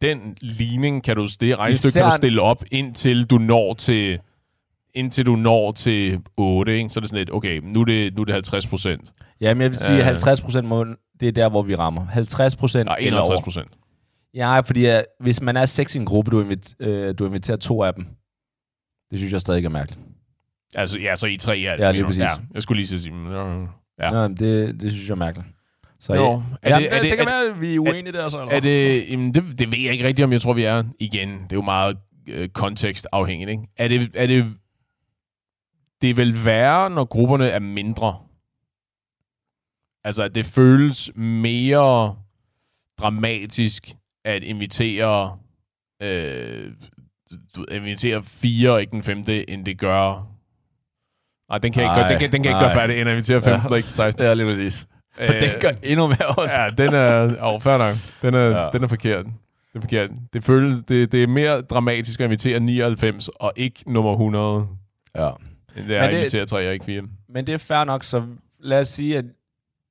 den ligning kan du, det regnestykke Især- kan du stille op, indtil du når til indtil du når til 8, ikke? så er det sådan lidt, okay, nu er det, nu er det 50 procent. Ja, men jeg vil sige, at Øh. 50 procent, må, det er der, hvor vi rammer. 50 procent eller 51 over. procent. Ja, fordi uh, hvis man er seks i en gruppe, du, invit, øh, du inviterer to af dem, det synes jeg stadig er mærkeligt. Altså, ja, så I tre er det. Ja, lige præcis. Ja, jeg skulle lige så sige, men, ja. Ja. Ja. det, det synes jeg er mærkeligt. Så Jo. ja, Er ja, det- er det- det kan er- være, at vi er uenige der så. Eller? Er det, jamen det, det ved jeg ikke rigtigt, om jeg tror, vi er igen. Det er jo meget øh, kontekstafhængigt, ikke? Er det, er det, det vil være, når grupperne er mindre. Altså, at det føles mere dramatisk at invitere, øh, invitere fire og ikke den femte, end det gør... Nej, den kan jeg ikke, gøre, den kan, den kan ikke gøre færdig, end at invitere 15 og ikke 16. Ja, lige præcis. For Øh, det gør endnu mere ondt. Ja, den er... Åh, oh, fair nok. Den er, ja. Ja. den er forkert. Det er forkert. Det, føles, det, det er mere dramatisk at invitere 99 og ikke nummer 100, Ja. end det er at invitere 3 og ikke 4. Men det er fair nok, så lad os sige, at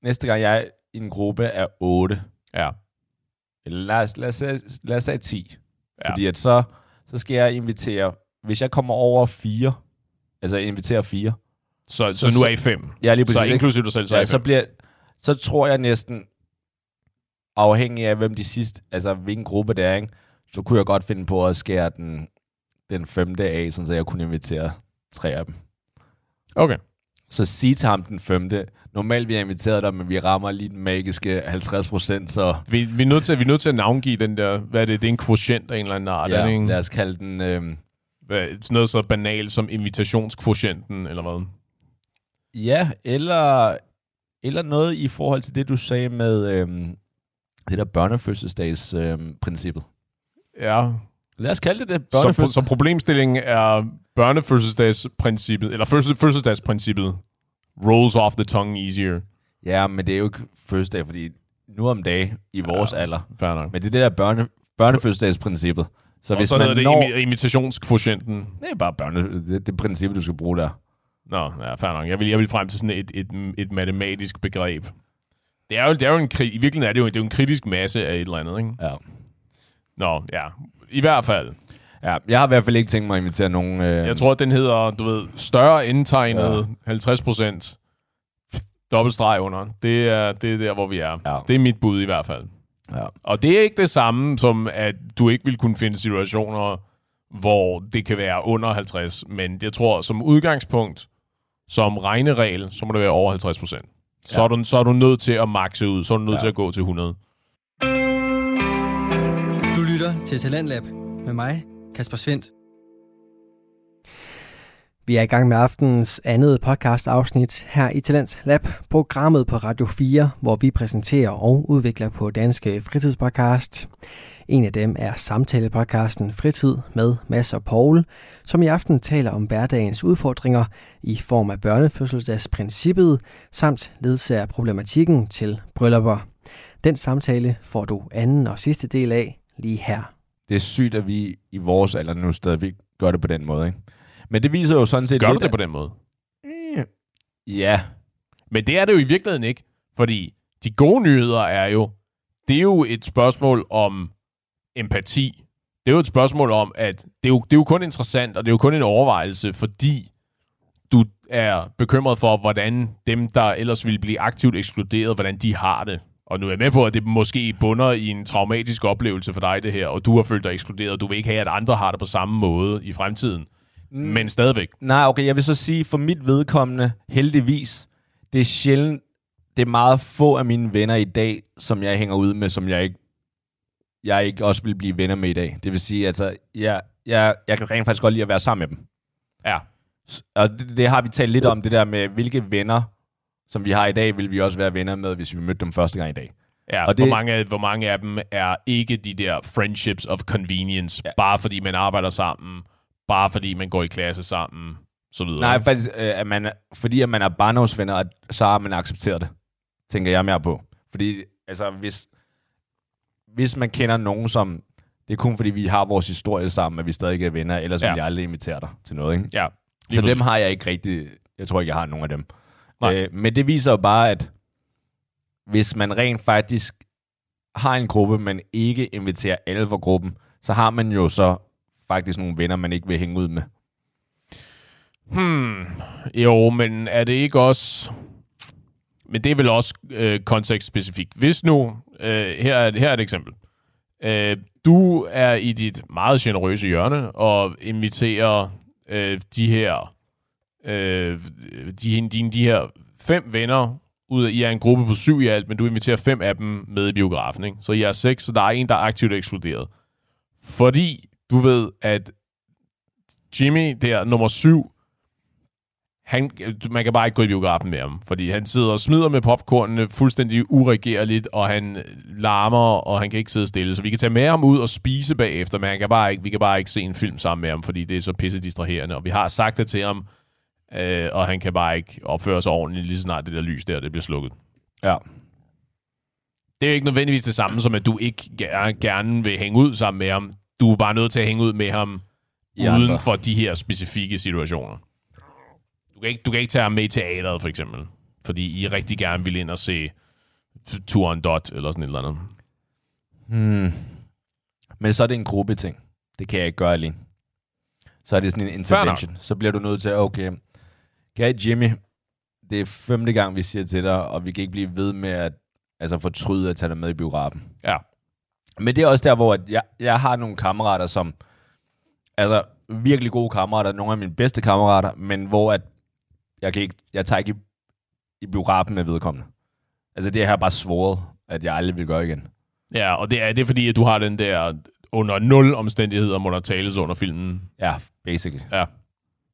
næste gang jeg er i en gruppe er 8, Ja. Eller lad os, lad os, lad os sige 10. Ja. Fordi at så, så skal jeg invitere, hvis jeg kommer over 4, altså jeg inviterer 4, Så, så, Så- nu er I 5. ja, lige Så præcis, ikke? inklusive dig selv, så er ja, I så, 5. bliver, så tror jeg næsten, afhængig af hvem de sidste, altså hvilken gruppe det er, ikke? så kunne jeg godt finde på at skære den, den femte af, sådan så jeg kunne invitere tre af dem. Okay. Så sig til ham den femte. Normalt vi har inviteret dig, men vi rammer lige den magiske 50 procent, så Vi, vi, er nødt til, vi er nødt til at navngive den der, hvad er det, det er en quotient af en eller anden art. ja, ikke? lad os kalde den... Øh, Hvad- Sådan noget så banalt som invitationskvotienten, eller hvad? ja, eller, eller noget i forhold til det, du sagde med øh, det der børnefødselsdags øh, princippet. Ja. Lad os kalde det det. Så, Børnefødsels- så problemstillingen er børnefødselsdagsprincippet, eller fødsel, fødselsdagsprincippet, rolls off the tongue easier. Ja, men det er jo ikke fødselsdag, fordi nu om dagen i vores Ja. alder. Fair nok. Men det er det der børne, børnefødselsdagsprincippet. Så og hvis så man hedder det når... imi- invitationskvotienten. Det er bare børne, det, det princippet, du skal bruge der. Nå, ja, fair nok. Jeg vil, jeg vil frem til sådan et, et, et matematisk begreb. Det er jo, det er jo en, I virkeligheden er det jo, det er jo en kritisk masse af et eller andet, ikke? Ja. Nå, ja. I hvert fald. ja. Jeg har i hvert fald ikke tænkt mig at invitere nogen... Øh, Jeg tror, at den hedder, du ved, større indtegnet ja. 50 procent. Dobbeltstreg under. Det er, det er der, hvor vi er. Ja. Det er mit bud i hvert fald. Ja. Og det er ikke det samme som, at du ikke vil kunne finde situationer, hvor det kan være under 50. Men jeg tror, som udgangspunkt, som regneregel, så må det være over 50 procent. Så, Ja. er du, så er du nødt til at makse ud. Så er du nødt Ja. til at gå til 100 til Talentlab med mig, Kasper Svendt. Vi er i gang med aftenens andet podcast afsnit her i Talent Lab, programmet på Radio 4, hvor vi præsenterer og udvikler på danske fritidspodcast. En af dem er samtalepodcasten Fritid med Mads og Paul, som i aften taler om hverdagens udfordringer i form af børnefødselsdagsprincippet samt ledsager problematikken til bryllupper. Den samtale får du anden og sidste del af lige her. Det er sygt, at vi i vores alder nu stadigvæk gør det på den måde, ikke? Men det viser jo sådan set Gør du lidt, det på den måde? at- Ja, Men det er det jo i virkeligheden ikke, fordi de gode nyheder er jo, det er jo et spørgsmål om empati. Det er jo et spørgsmål om, at det er jo, det er jo kun interessant, og det er jo kun en overvejelse, fordi du er bekymret for, hvordan dem, der ellers ville blive aktivt ekskluderet, hvordan de har det. Og nu er jeg med på, at det måske bunder i en traumatisk oplevelse for dig, det her, og du har følt dig ekskluderet, og du vil ikke have, at andre har det på samme måde i fremtiden. Mm. Men stadigvæk. Nej, okay, jeg vil så sige, for mit vedkommende, heldigvis, det er sjældent, det er meget få af mine venner i dag, som jeg hænger ud med, som jeg ikke, jeg ikke også vil blive venner med i dag. Det vil sige, altså, jeg, jeg, jeg kan rent faktisk godt lide at være sammen med dem. Ja. Og det, det har vi talt lidt om, det der med, hvilke venner, som vi har i dag, vil vi også være venner med, hvis vi mødte dem første gang i dag. Ja, og det... hvor, mange, hvor mange af dem er ikke de der friendships of convenience, ja. Bare fordi man arbejder sammen, bare fordi man går i klasse sammen, så videre. Nej, faktisk, øh, at man, fordi at man er barndomsvenner, at- så har man accepteret det, tænker jeg mere på. Fordi, altså, hvis, hvis man kender nogen, som... Det er kun fordi, vi har vores historie sammen, at vi stadig er venner, ellers ja. Ja. vil jeg aldrig invitere dig til noget, ikke? Ja, Så dem har jeg ikke rigtig... Jeg tror ikke, jeg har nogen af dem. Nej. Øh, men det viser jo bare, at hvis man rent faktisk har en gruppe, men ikke inviterer alle for gruppen, så har man jo så faktisk nogle venner, man ikke vil hænge ud med. Hmm, jo, men er det ikke også... Men det er vel også øh, kontekstspecifikt. Hvis nu, øh, her, er, her er et eksempel. Øh, du er i dit meget generøse hjørne og inviterer øh, de her øh, de, dine, de her fem venner ud af, I er en gruppe på syv i alt, men du inviterer fem af dem med i biografen, ikke? Så I er seks, så der er en, der er aktivt ekskluderet. Fordi du ved, at Jimmy, der nummer syv, han, man kan bare ikke gå i biografen med ham, fordi han sidder og smider med popcornene fuldstændig uregerligt, og han larmer, og han kan ikke sidde stille. Så vi kan tage med ham ud og spise bagefter, men han kan bare ikke, vi kan bare ikke se en film sammen med ham, fordi det er så pisse distraherende. Og vi har sagt det til ham, øh, og han kan bare ikke opføre sig ordentligt, lige så snart det der lys der, det bliver slukket. Ja. Det er jo ikke nødvendigvis det samme, som at du ikke ger- gerne vil hænge ud sammen med ham. Du er bare nødt til at hænge ud med ham I uden andre. for de her specifikke situationer. Du kan, ikke, du kan ikke tage ham med i teateret, for eksempel. Fordi I rigtig gerne vil ind og se Turen Dot, eller sådan et eller andet. Hmm. Men så er det en gruppeting. Det kan jeg ikke gøre alene. Så er det sådan en intervention. Så bliver du nødt til, okay, Gary Jimmy, det er femte gang, vi siger til dig, og vi kan ikke blive ved med at altså, fortryde at tage dig med i biografen. Ja. Men det er også der, hvor at jeg, jeg har nogle kammerater, som altså virkelig gode kammerater, nogle af mine bedste kammerater, men hvor at jeg, kan ikke, jeg tager ikke i, i biografen med vedkommende. Altså det har jeg bare svoret, at jeg aldrig vil gøre igen. Ja, og det er, det er fordi, at du har den der under nul omstændigheder, må der tales under filmen. Ja, basically. Ja.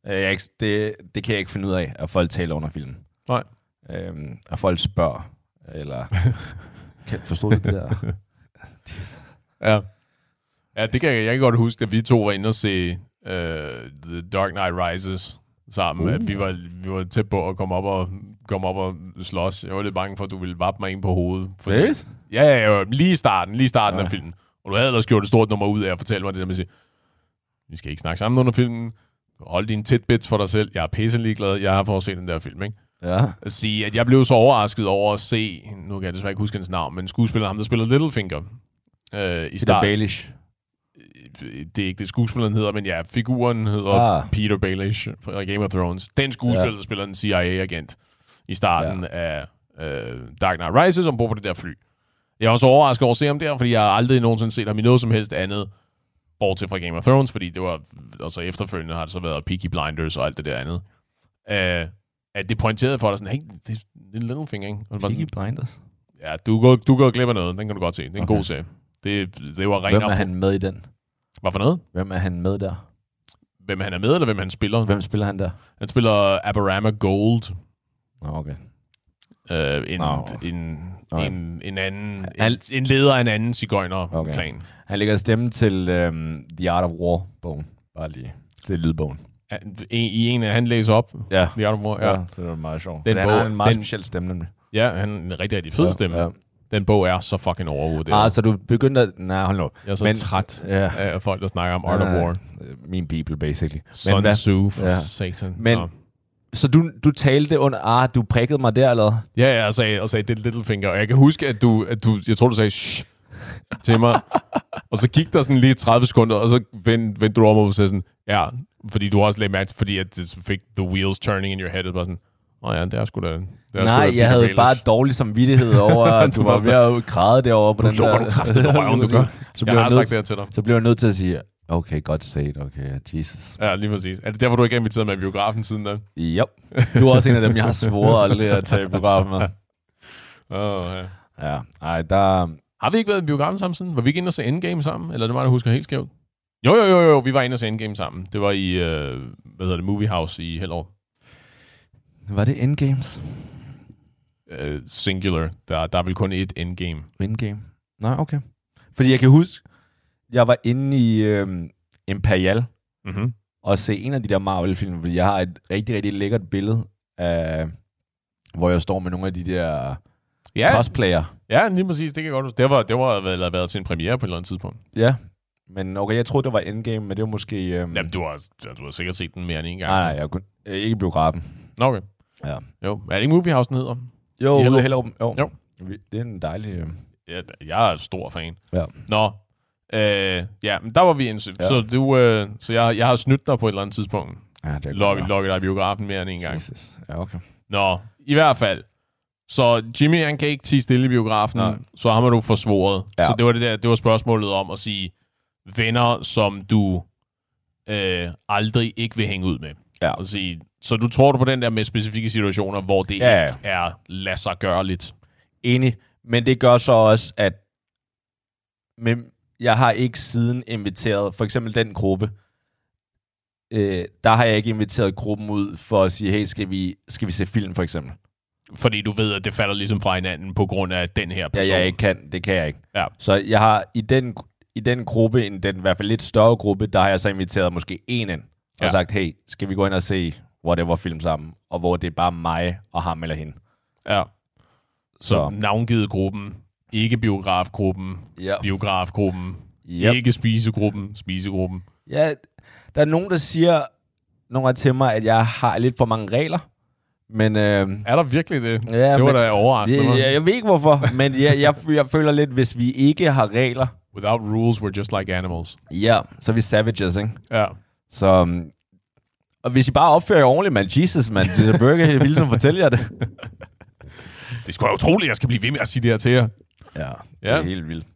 Øh, Jeg ikke, det, det kan jeg ikke finde ud af, at folk taler under filmen. Nej. Øhm, at folk spørger, eller... kan, forstod du det der? Ja. Ja, det kan jeg, jeg kan godt huske, at vi to var inde og se uh, The Dark Knight Rises sammen. Uh. At vi, var, vi var tæt på at komme op og, komme op og slås. Jeg var lidt bange for, at du ville vappe mig ind på hovedet. Fordi, Seriøst? Ja, ja, ja, lige i starten, lige starten Ja. af filmen. Og du havde ellers gjort et stort nummer ud af at fortælle mig det der med at sige, vi skal ikke snakke sammen under filmen. Hold dine tidbits for dig selv. Jeg er pisse ligeglad. Jeg har fået set den der film, ikke? Ja. At sige, at jeg blev så overrasket over at se, nu kan jeg desværre ikke huske hans navn, men skuespilleren, ham der spiller Littlefinger, øh, i Peter. Baelish. Det er ikke det skuespilleren hedder, men ja, figuren hedder Ah. Peter Baelish fra Game of Thrones. Den skuespiller, Ja. der spiller en CIA-agent i starten ja. af øh, Dark Knight Rises, som bor på det der fly. Jeg var også overrasket over at se ham der, fordi jeg har aldrig nogensinde set ham i noget som helst andet, bortset fra Game of Thrones, fordi det var, altså efterfølgende har det så været Peaky Blinders og alt det der andet. Øh, at det pointerede for dig sådan, hey, det, er en Littlefinger, ikke? Og Peaky sådan, Blinders. Ja, du går, du går glip af noget, den kan du godt se. Det er en Okay. god serie. Det, det var Hvem er han med i den? Hvad for noget? Hvem er han med der? Hvem han er med, eller hvem han spiller? Hvem spiller han der? Han spiller Aberama Gold, Nå, okay. Øh, en, Nå. en, Okay. en, en anden, en, en leder af en anden cigøjner-klan. Okay. Han lægger stemme til øhm, The Art of War-bogen. Bare lige. Er lydbogen. I en af, han læser op, Ja. The Art of War, ja. ja. så det var meget sjovt. Den Den bog- har en meget den- speciel stemme, nemlig. Ja, han er en rigtig, rigtig fed stemme. Ja. Den bog er så fucking overvurderet. Ah, så du begyndte at... Nej, hold nu. jeg er så men- men, træt Ja. af folk, der snakker om Art of Ja, War. øh, Min bibel, basically. Sun hvad- Tzu, for Ja. ja. satan. Men- Nå. Så du, du talte under... Ah, du prikkede mig der, eller? Ja, ja, og sagde, og sagde det er Littlefinger. Og jeg kan huske, at du, at du jeg tror, du sagde shh til mig. og så gik der sådan lige 30 sekunder, og så vendte, vendte du om og sagde sådan, ja, fordi du også lagde mærke til, fordi at det fik the wheels turning in your head. Og bare sådan, åh oh ja, det er sgu da... Det er Nej, sgu da jeg havde bare Baelish." dårlig samvittighed over, at du var var ved at græde derovre på Nu den der... du kraftigt i røven, du gør. Så Jeg blev har jeg, sagt nødt, det her til dig. så blev jeg nødt til at sige, okay, godt set, okay, Jesus. Ja, lige præcis. Er det derfor, du ikke er inviteret med i biografen siden da? Yep. Du er også en af dem, jeg har svoret aldrig at tage i biografen med. Åh, ja. Ja, ej, der... Har vi ikke været i biografen sammen siden? Var vi ikke inde og se Endgame sammen? Eller er det mig, der husker helt skævt? Jo, jo, jo, jo, vi var inde og se Endgame sammen. Det var i, øh, hvad hedder det, Movie House i Hellerup. Var det Endgames? Øh, singular. Der, der er vel kun et Endgame. Endgame? Nej, okay. Fordi jeg kan huske, jeg var inde i øhm, Imperial Mm-hmm. og se en af de der Marvel-film, fordi jeg har et rigtig, rigtig lækkert billede af, hvor jeg står med nogle af de der Ja, cosplayer. ja, lige præcis. Det kan jeg godt huske. Det var, det var været, været til en premiere på et eller andet tidspunkt. Ja. Men okay, jeg troede, det var Endgame, men det var måske... Øhm, Jamen, du har, du har sikkert set den mere end en gang. nej, nej, jeg kunne, øh, ikke i biografen. Nå, Okay. Ja. Jo, er det ikke Movie House, den hedder? Jo, ude i Hellerup. Jo. Jo. Det er en dejlig... Øh, Ja, jeg er stor fan. Ja. Nå, øh, ja, men der var vi inde. Ja. Så, du, øh, så jeg, jeg har snydt dig på et eller andet tidspunkt. ja, det er godt. lukket dig i biografen mere end en gang. Jesus. Ja, okay. Nå, i hvert fald. Så Jimmy, han kan ikke tige stille i biografen, Nej. Så ham har du forsvoret. Ja. Så det var, det, der, det var spørgsmålet om at sige, venner, som du øh, aldrig ikke vil hænge ud med. Ja. Og sige, så du tror du på den der med specifikke situationer, hvor det Ja, ikke er lad sig gøre lidt. Enig. Men det gør så også, at men jeg har ikke siden inviteret, for eksempel den gruppe, øh, der har jeg ikke inviteret gruppen ud for at sige, hey, skal vi, skal vi se film for eksempel? Fordi du ved, at det falder ligesom fra hinanden på grund af den her Ja, person. jeg ikke kan, det kan jeg ikke. Ja. Så jeg har i den, i den gruppe, en, den i hvert fald lidt større gruppe, der har jeg så inviteret måske en ind, og Ja. sagt, hey, skal vi gå ind og se whatever film sammen, og hvor det er bare mig og ham eller hende. Ja. Så, Så. navngivet gruppen, ikke biografgruppen, Ja. biografgruppen, Yep. ikke spisegruppen, spisegruppen. Ja, der er nogen, der siger nogle til mig, at jeg har lidt for mange regler. Men øh, Er der virkelig det? Ja, det var men- da overraskende. jeg, jeg, jeg ved ikke hvorfor, men jeg, jeg, jeg føler lidt, hvis vi ikke har regler, Without rules, we're just like animals. ja, så er vi savages, ikke? Ja. Så, um, og hvis I bare opfører jer ordentligt, man, Jesus, man, det er burger, jeg vil ligesom fortælle jer det. Det er sgu da utroligt, at jeg skal blive ved med at sige det her til jer. Ja, det Ja. er helt vildt.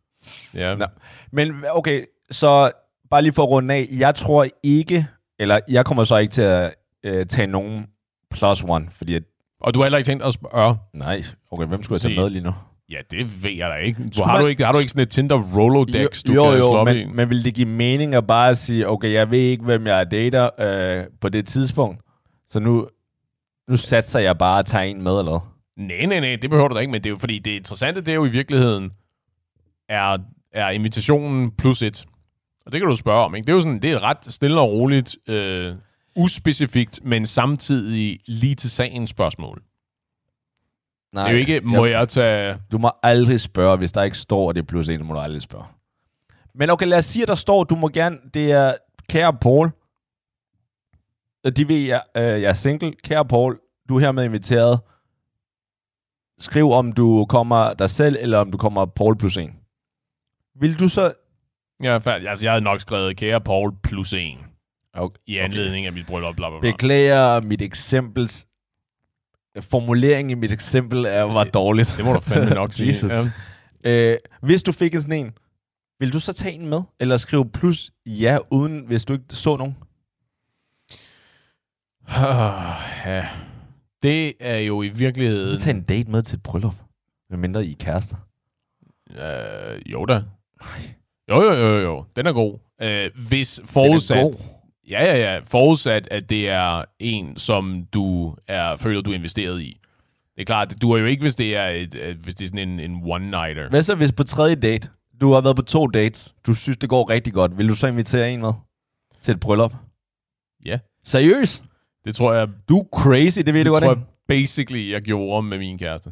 Ja. Nå. Men okay, så bare lige for at runde af. Jeg tror ikke, eller jeg kommer så ikke til at øh, tage nogen plus one, fordi at, Og du har heller ikke tænkt at spørge. nej, okay, hvem skulle jeg tage med lige nu? Ja, det ved jeg da ikke. Du, har, man- du ikke har du ikke sådan et Tinder Rolodex, du jo, kan jo, slå op i? men, men vil det give mening at bare sige, okay, jeg ved ikke, hvem jeg dater øh, på det tidspunkt, så nu, nu satser jeg bare at tage en med, eller? Nej, nej, nej, det behøver du da ikke, men det er jo fordi, det interessante, det er jo i virkeligheden, er, er invitationen plus et. Og det kan du spørge om, ikke? Det er jo sådan, det er et ret stille og roligt, øh, uspecifikt, men samtidig lige til sagen spørgsmål. Nej, det er jo ikke, må jeg tage... Du må aldrig spørge, hvis der ikke står, at det er plus en, må du aldrig spørge. Men okay, lad os sige, at der står, du må gerne, det er, kære Paul, Øh, de ved, jeg, øh, jeg er single. Kære Paul, du er hermed inviteret. Skriv, om du kommer dig selv, eller om du kommer Paul plus en. Vil du så... Ja, færdig. Altså, jeg havde nok skrevet kære Paul plus en Okay. i anledning af mit bryllup, bla, bla, bla. Beklager mit eksempels... Formuleringen i mit eksempel er, var dårligt. Det må du fandme nok sige. Ja. Øh, hvis du fik en sådan en, vil du så tage en med? Eller skrive plus ja, uden hvis du ikke så nogen? ja. Det er jo i virkeligheden... Tage en date med til et bryllup? Med mindre I er kærester. Øh, jo da. Jo, jo, jo, jo. Den er god. Øh, hvis forudsat... Den er god. Ja, ja, ja. Forudsat, at det er en, som du er, føler, du er investeret i. Det er klart, du er jo ikke, hvis det er, et, et, hvis det er sådan en, en one-nighter. Hvad så hvis på tredje date, du har været på to dates, du synes, det går rigtig godt, vil du så invitere en med til et bryllup? Ja. Seriøst? Det tror jeg, Du er crazy, det ved du godt, tror jeg basically, jeg gjorde med min kæreste.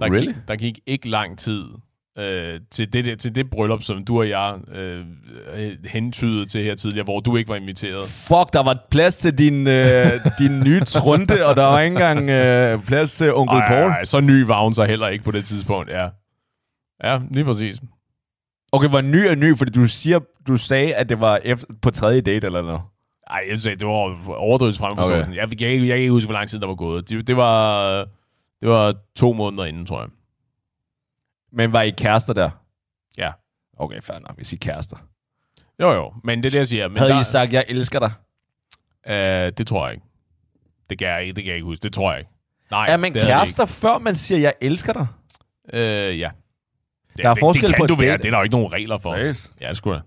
Der, Really? gik, der gik ikke lang tid øh, til, det, der- til det bryllup, som du og jeg øh, hentydede til her tidligere, hvor du ikke var inviteret. Fuck, der var plads til din, øh, din nye trunde, og der var ikke engang øh, plads til onkel Ej, Paul. ej, så ny var hun så heller ikke på det tidspunkt, ja. Ja, lige præcis. Okay, hvor ny er ny, fordi du siger, du sagde, at det var efter, på tredje date eller noget. Ej, jeg sagde, det var overdrivet fremforståelsen. Okay. Jeg, jeg, jeg, jeg kan ikke huske, hvor lang tid der var gået. Det, det, var, det var to måneder inden, tror jeg. Men var I kærester der? Ja. Okay, fair nok, hvis I er kærester. Jo, jo. Men det er det, jeg siger. Men Havde der, I sagt, jeg elsker dig? Øh, det tror jeg ikke. Det kan jeg ikke, det kan jeg ikke huske. Det tror jeg ikke. Nej, Er man det kærester, før man siger, jeg elsker dig? Øh, ja. Det, Der er det, forskel det kan på du være. Det er der jo ikke nogen regler for. Seriøst? Ja, det skulle da.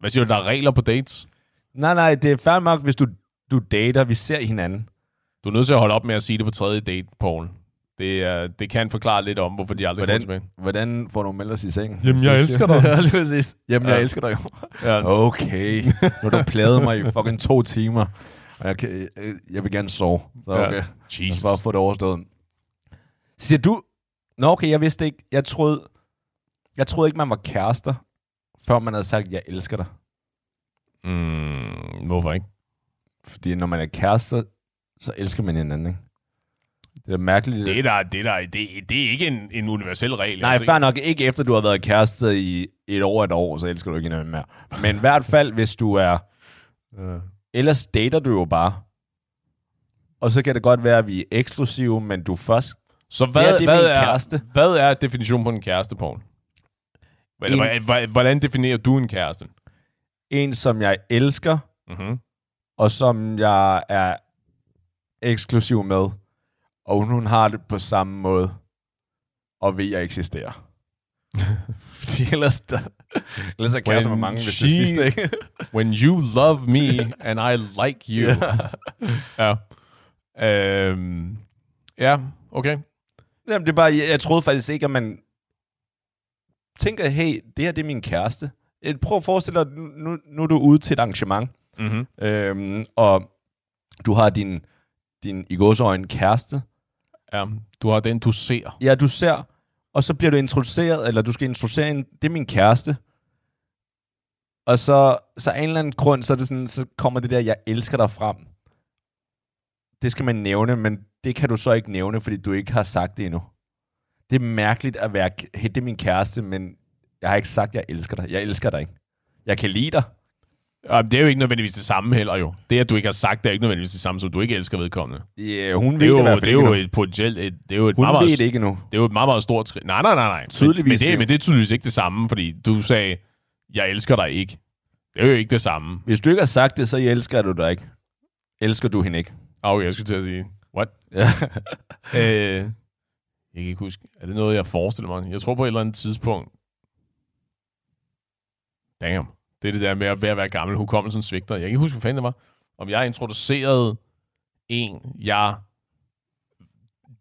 Hvad siger du, der er regler på dates? Nej, nej, det er fair nok, hvis du, du dater, vi ser hinanden. Du er nødt til at holde op med at sige det på tredje date, Paul. Det, er, det kan forklare lidt om, hvorfor de aldrig Hvordan- kommer tilbage. Hvordan får du meldt os i sengen? Jamen, jeg elsker dig. ja, lige præcis. Jamen, jeg Ja. elsker dig jo. Ja. Okay. Nu har du pladet mig i fucking to timer. Og jeg, kan, jeg, vil gerne sove. Så Ja. okay. Jeg Jesus. bare få det overstået. Siger du... Nå, okay, jeg vidste ikke. Jeg troede, jeg troede ikke, man var kærester, før man havde sagt, jeg elsker dig. Mm, hvorfor ikke? Fordi når man er kærester, så elsker man hinanden, ikke? Det er mærkeligt. Det er, der, det, er der, det, det er ikke en, en universel regel. Nej, fair nok ikke efter du har været kæreste i et år et år, så elsker du ikke hinanden mere. Men i hvert fald, hvis du er... Øh. Ellers dater du jo bare. Og så kan det godt være, at vi er eksklusive, men du først... Så Det hvad, er det hvad, er, kæreste. hvad er definitionen på en kæreste, Paul? Eller, En- hvordan- hvordan definerer du en kæreste? En, som jeg elsker, Mm-hmm. og som jeg er eksklusiv med. Og hun har det på samme måde, og ved, at jeg eksisterer. Fordi ellers, der, ellers er kærester med mange, hvis det sidste, ikke? When you love me, and I like you. ja. Øhm, ja, okay. Jamen, det er bare, jeg, jeg troede faktisk ikke, at man tænker, hey, det her det er min kæreste. Prøv at forestille dig, nu, nu, er du ude til et arrangement, Mm-hmm. øhm, og du har din, din i gåsøjne kæreste. Ja, du har den, du ser. Ja, du ser, og så bliver du introduceret, eller du skal introducere en, det er min kæreste. Og så, så af en eller anden grund, så, er det sådan, så kommer det der, jeg elsker dig frem. Det skal man nævne, men det kan du så ikke nævne, fordi du ikke har sagt det endnu. Det er mærkeligt at være, det er min kæreste, men jeg har ikke sagt, jeg elsker dig. Jeg elsker dig ikke. Jeg kan lide dig. Ja, det er jo ikke nødvendigvis det samme heller jo. Det, at du ikke har sagt, det er ikke nødvendigvis det samme, som du ikke elsker vedkommende. Yeah, hun Det ved er det, i jo, fald det er jo et potentielt... Et, det er jo et Hun meget, ved meget, det ikke endnu. det er jo et meget, meget stort skridt. Nej, nej, nej, nej. Men- Tydeligvis Men det, ikke. men det er tydeligvis ikke det samme, fordi du sagde, jeg elsker dig ikke. Det er jo ikke det samme. Hvis du ikke har sagt det, så elsker du dig ikke. Elsker du hende ikke? Okay, jeg skulle til at sige, what? Ja. Øh, jeg kan ikke huske. Er det noget, jeg forestiller mig? Jeg tror på et eller andet tidspunkt. Damn. Det er det der med at være, være gammel. Hukommelsen svigter. Jeg kan ikke huske, hvad fanden det var. Om jeg introducerede en, jeg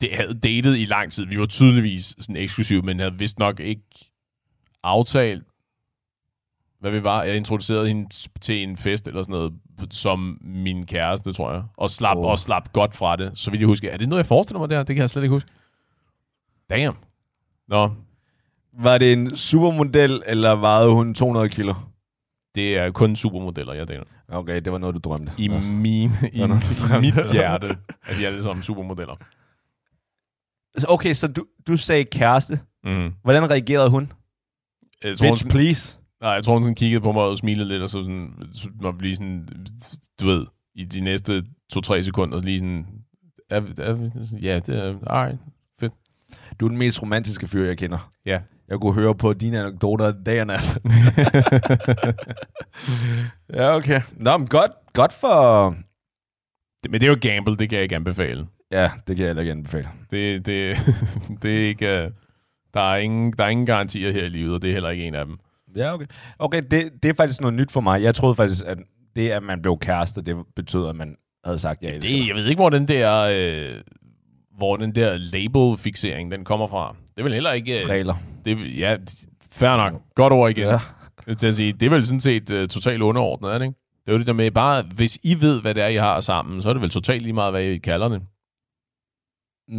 det havde datet i lang tid. Vi var tydeligvis sådan eksklusive, men havde vist nok ikke aftalt, hvad vi var. Jeg introducerede hende til en fest eller sådan noget, som min kæreste, tror jeg. Og slap, oh. og slap godt fra det. Så vidt jeg husker. Er det noget, jeg forestiller mig der? Det kan jeg slet ikke huske. Damn. Nå, Var det en supermodel, eller vejede hun 200 kilo? det er kun supermodeller, jeg dater. Okay, det var noget, du drømte. I, Også. min, i, i mit hjerte er de alle sammen supermodeller. Okay, så du, du sagde kæreste. Mm. Hvordan reagerede hun? Jeg tror, hun, Bitch, sådan, please. nej, jeg tror, hun sådan kiggede på mig og smilede lidt, og så sådan, så var vi lige sådan, du ved, i de næste to-tre sekunder, lige sådan, ja, det er, alright. Du er den mest romantiske fyr, jeg kender. Ja. Jeg kunne høre på dine anekdoter dag og nat. ja, okay. Nå, men godt, godt for... Det- Men det er jo gamble, det kan jeg ikke anbefale. Ja, det kan jeg heller ikke anbefale. Det, det, det er ikke... øh, Der er, ingen, der er ingen garantier her i livet, og det er heller ikke en af dem. Ja, okay. Okay, det, det er faktisk noget nyt for mig. Jeg troede faktisk, at det, at man blev kæreste, det betød, at man havde sagt, jeg elsker Det, jeg ved ikke, hvor den der, øh, hvor den der label-fixering, den kommer fra. Det er vel heller ikke... Øh, Regler. det, ja, fair nok. Godt ord igen. Ja. Er til at sige, det er vel sådan set uh, totalt underordnet, er det ikke? Det er jo det der med, bare hvis I ved, hvad det er, I har sammen, så er det vel totalt lige meget, hvad I kalder det. Mm,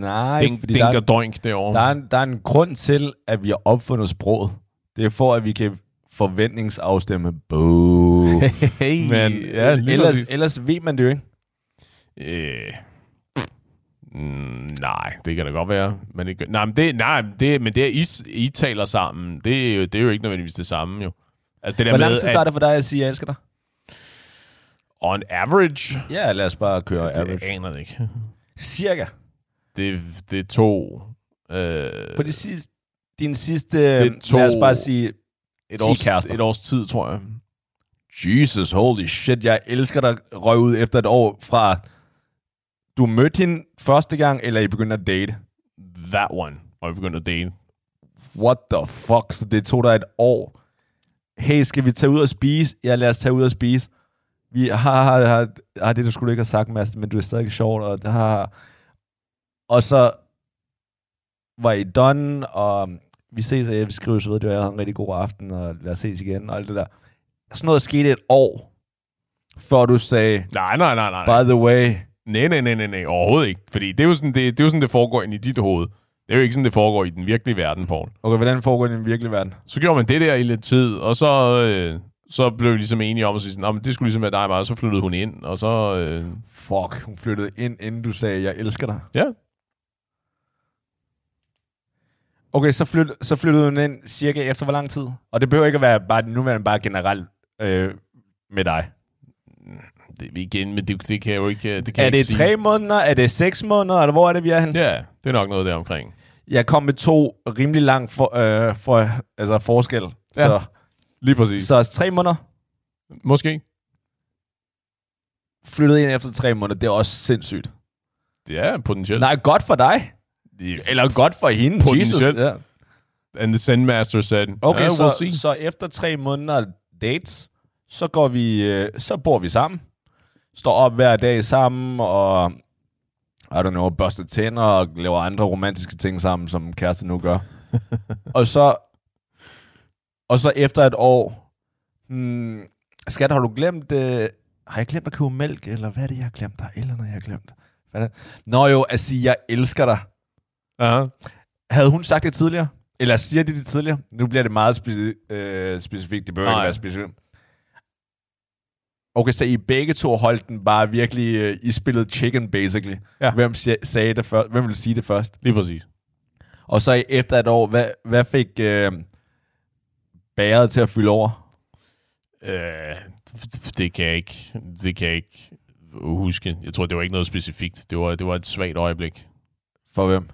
nej, Ding, fordi ding der, og doink derovre. der, er en, der er en grund til, at vi har opfundet sproget. Det er for, at vi kan forventningsafstemme. Boo. hey, Men ja, ellers, præcis. ellers ved man det jo ikke. Øh, mm, nej, det kan da godt være. Men det, nej, men det, nej, men det, men det, at I, I taler sammen, det er, jo, det er jo ikke nødvendigvis det samme, jo. Altså det der Hvor lang tid at tager det for dig at sige, jeg elsker dig? on average, Ja, lad os bare køre det average. aner det ikke. Cirka. Det, det tog... Øh, På det sidste, din sidste, Det tog- lad os bare sige, et, års, kærester. et års tid, tror jeg. Jesus, holy shit, jeg elsker dig, røg ud efter et år fra, du mødte hende første gang, eller I begyndte at date? That one, hvor vi begyndte at date. What the fuck? Så det tog dig et år. Hey, skal vi tage ud og spise? Ja, lad os tage ud og spise. Vi har, har, har, har det, du skulle ikke have sagt, Mads, men du er stadig sjovt, og har... Og så var I done, og vi ses, og jeg vil skrive så ved, det var en rigtig god aften, og lad os ses igen, og alt det der. Sådan noget skete et år, før du sagde, nej, nej, nej. nej. by the way, Nej, nej, nej, nej, nej, overhovedet ikke. Fordi det er, jo sådan, det, det er jo sådan, det foregår ind i dit hoved. Det er jo ikke sådan, det foregår i den virkelige verden, Paul. okay, hvordan foregår det i den virkelige verden? Så gjorde man det der i lidt tid, og så, øh, så blev vi ligesom enige om at sige sådan, "Nå, men det skulle ligesom være dig og mig, og så flyttede hun ind, og så... Øh, Fuck, hun flyttede ind, inden du sagde, jeg elsker dig. ja, Okay, så, flyt, så flyttede hun ind cirka efter hvor lang tid? Og det behøver ikke at være bare, nu er bare generelt øh, med dig. Det, igen, men det, det kan jeg jo ikke... Det kan jeg er ikke det sige. tre måneder? Er det seks måneder? Eller hvor er det, vi er hen? Ja, det er nok noget der omkring. Jeg kom med to rimelig lang for, øh, for, altså forskel. Ja. Så, Lige præcis. så tre måneder Måske. flyttede ind efter tre måneder. Det er også sindssygt. Det er potentielt. Nej, godt for dig. Det, Eller godt for hende. Jesus. Potentielt. Ja. And the Zen Master said, Okay, "Yeah, så, we'll see. så efter tre måneder dates, så går vi, øh, så bor vi sammen. Står op hver dag sammen, og I don't know, børster tænder og laver andre romantiske ting sammen, som kæreste nu gør. og så og så efter et år, hmm, skat, har du glemt, øh, har jeg glemt at købe mælk, eller hvad er det, jeg har glemt? Der er eller andet, jeg har glemt. Hvad er det? Nå jo, at sige, jeg elsker dig. Aha. Havde hun sagt det tidligere? Eller siger de det tidligere? Nu bliver det meget speci- øh, specifikt. Det behøver ikke Nej. være specifikt. Okay, så I begge to holdt den bare virkelig øh, i spillet chicken, basically. Ja. Hvem, sagde det først? Hvem ville sige det først? Lige præcis. Og så efter et år, hvad, hvad fik øh, bæret til at fylde over? Øh, det kan jeg ikke, det kan jeg ikke huske. Jeg tror, det var ikke noget specifikt. Det var, det var et svagt øjeblik. For hvem?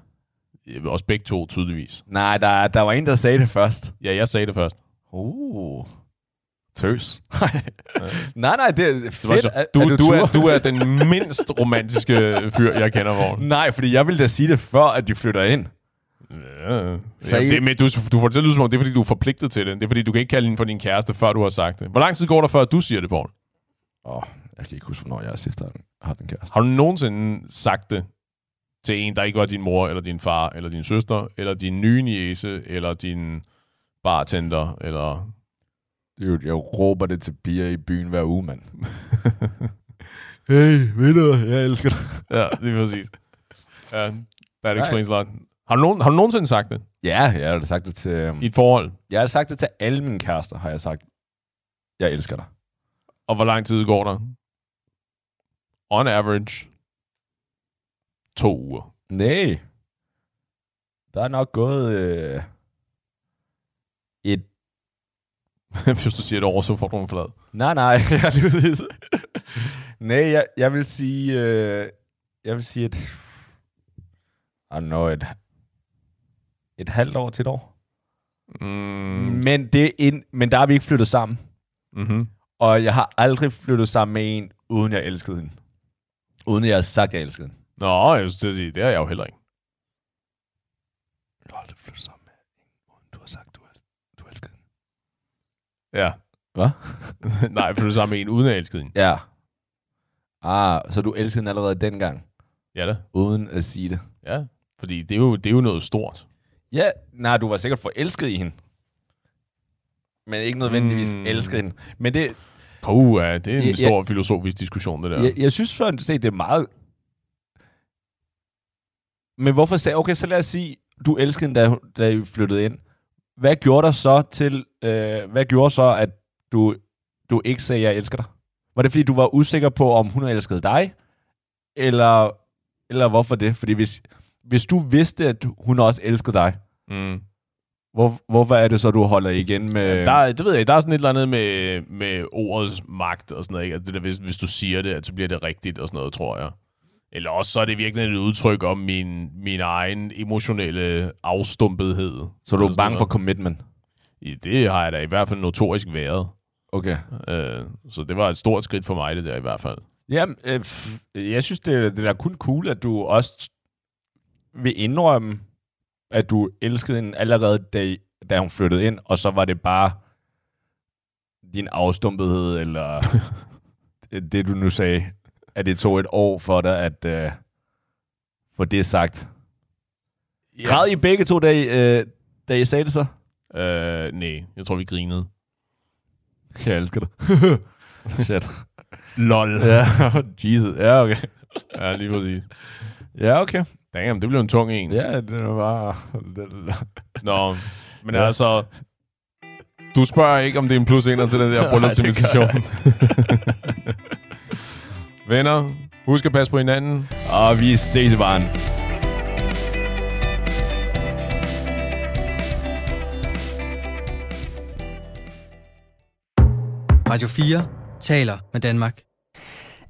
Også begge to, tydeligvis. Nej, der, der var en, der sagde det først. Ja, jeg sagde det først. Uh. Tøs. nej, nej, det er Det var fedt. så, Er- du, er du, du, er, du er den mindst romantiske fyr, jeg kender, Vogn. Nej, fordi jeg ville da sige det før, at de flytter ind. Ja. Så ja, I- det, men du, du får det til at lyde som om, det er fordi, du er forpligtet til det. Det er fordi, du kan ikke kalde hende for din kæreste, før du har sagt det. Hvor lang tid går der, før du siger det, Paul? Åh, oh, jeg kan ikke huske, hvornår jeg sidst har haft en kæreste. Har du nogensinde sagt det til en, der ikke var din mor, eller din far, eller din søster, eller din nye niece, eller din bartender, eller... Dude, jeg råber det til piger i byen hver uge, mand. hey, ved du, jeg elsker dig. Ja, det er præcis. Ja, that explains a lot. Har du, nogen, har du nogensinde sagt det Ja, jeg har sagt det til... Um, i et forhold? jeg har sagt det til alle mine kærester, har jeg sagt. Jeg elsker dig. Og hvor lang tid går der? On average, to uger. Nej. Der er nok gået øh, et... Hvis du siger et år, så får du en flad. Nej, nej, jeg lige. Nej, jeg, jeg vil sige... Øh, jeg vil sige et... I don't know, et, et halvt år til et år. Mm. Men, det ind, men der har vi ikke flyttet sammen. Mm-hmm. Og jeg har aldrig flyttet sammen med en, uden jeg elskede hende. Uden jeg har sagt, jeg elskede hende. Nå, jeg at sige, det er jeg jo heller ikke. Jeg har aldrig flyttet sammen med en, uden du har sagt, du, du elskede hende. Ja. Hvad? Nej, for du er sammen med en, uden at elske hende. Ja. Ah, så du elskede hende allerede dengang, Ja da. uden at sige det. Ja. Fordi det er jo, det er jo noget stort. Ja, nej, du var sikkert forelsket i hende. Men ikke nødvendigvis Mm. elskede hende. Men det, Puh, ja, det er en Ja, stor filosofisk diskussion, det der. jeg, jeg synes for se, det er meget... Men hvorfor sagde... Okay, så lad os sige, du elskede hende, da, da I flyttede ind. Hvad gjorde der så til... Øh, hvad gjorde så, at du, du ikke sagde, jeg elsker dig? Var det, fordi du var usikker på, om hun elskede dig? Eller, eller hvorfor det? Fordi hvis, hvis du vidste, at hun også elskede dig, Mm. hvor, hvorfor er det så, du holder igen med... Der, er- det ved jeg. Der er sådan et eller andet med, med ordets magt og sådan noget. Ikke? Altså det der, hvis, hvis du siger det, at så bliver det rigtigt og sådan noget, tror jeg. Eller også så er det virkelig et udtryk om min, min egen emotionelle afstumpethed. så du er bange for commitment? I- Det har jeg da i hvert fald notorisk været. Okay. Øh, så det var et stort skridt for mig, det der i hvert fald. Ja, øh, jeg synes, det, det er kun cool, at du også vil indrømme, at du elskede hende allerede, da, da hun flyttede ind, og så var det bare din afstumpethed, eller det, det, du nu sagde, at det tog et år for dig at øh, få det sagt. Ja. Græd I begge to, da I, øh, da I sagde det så? Øh, nej, jeg tror, vi grinede. Jeg elsker dig. Shit. Lol. Ja, Jesus. Ja, okay. Ja, lige præcis. Ja, okay. Damn, det blev en tung en. Ja, det var bare... Nå, men Ja. altså... Du spørger ikke, om det er en plus ener til den der bryllupsinvitation. Venner, husk at passe på hinanden. Og vi ses i baren. Radio 4 taler med Danmark.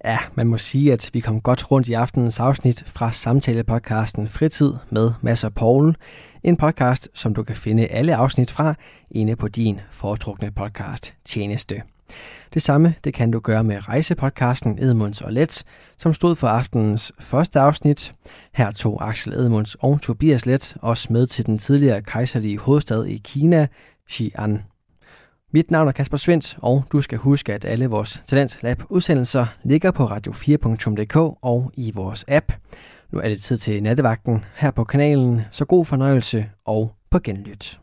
Ja, man må sige, at vi kom godt rundt i aftenens afsnit fra samtalepodcasten Fritid med Mads og Paul. En podcast, som du kan finde alle afsnit fra inde på din foretrukne podcast tjeneste. Det samme det kan du gøre med rejsepodcasten Edmunds og Let, som stod for aftenens første afsnit. Her tog Axel Edmunds og Tobias Let os med til den tidligere kejserlige hovedstad i Kina, Xi'an. Mit navn er Kasper Svendt, og du skal huske, at alle vores Talents Lab udsendelser ligger på radio4.dk og i vores app. Nu er det tid til nattevagten her på kanalen, så god fornøjelse og på genlyt.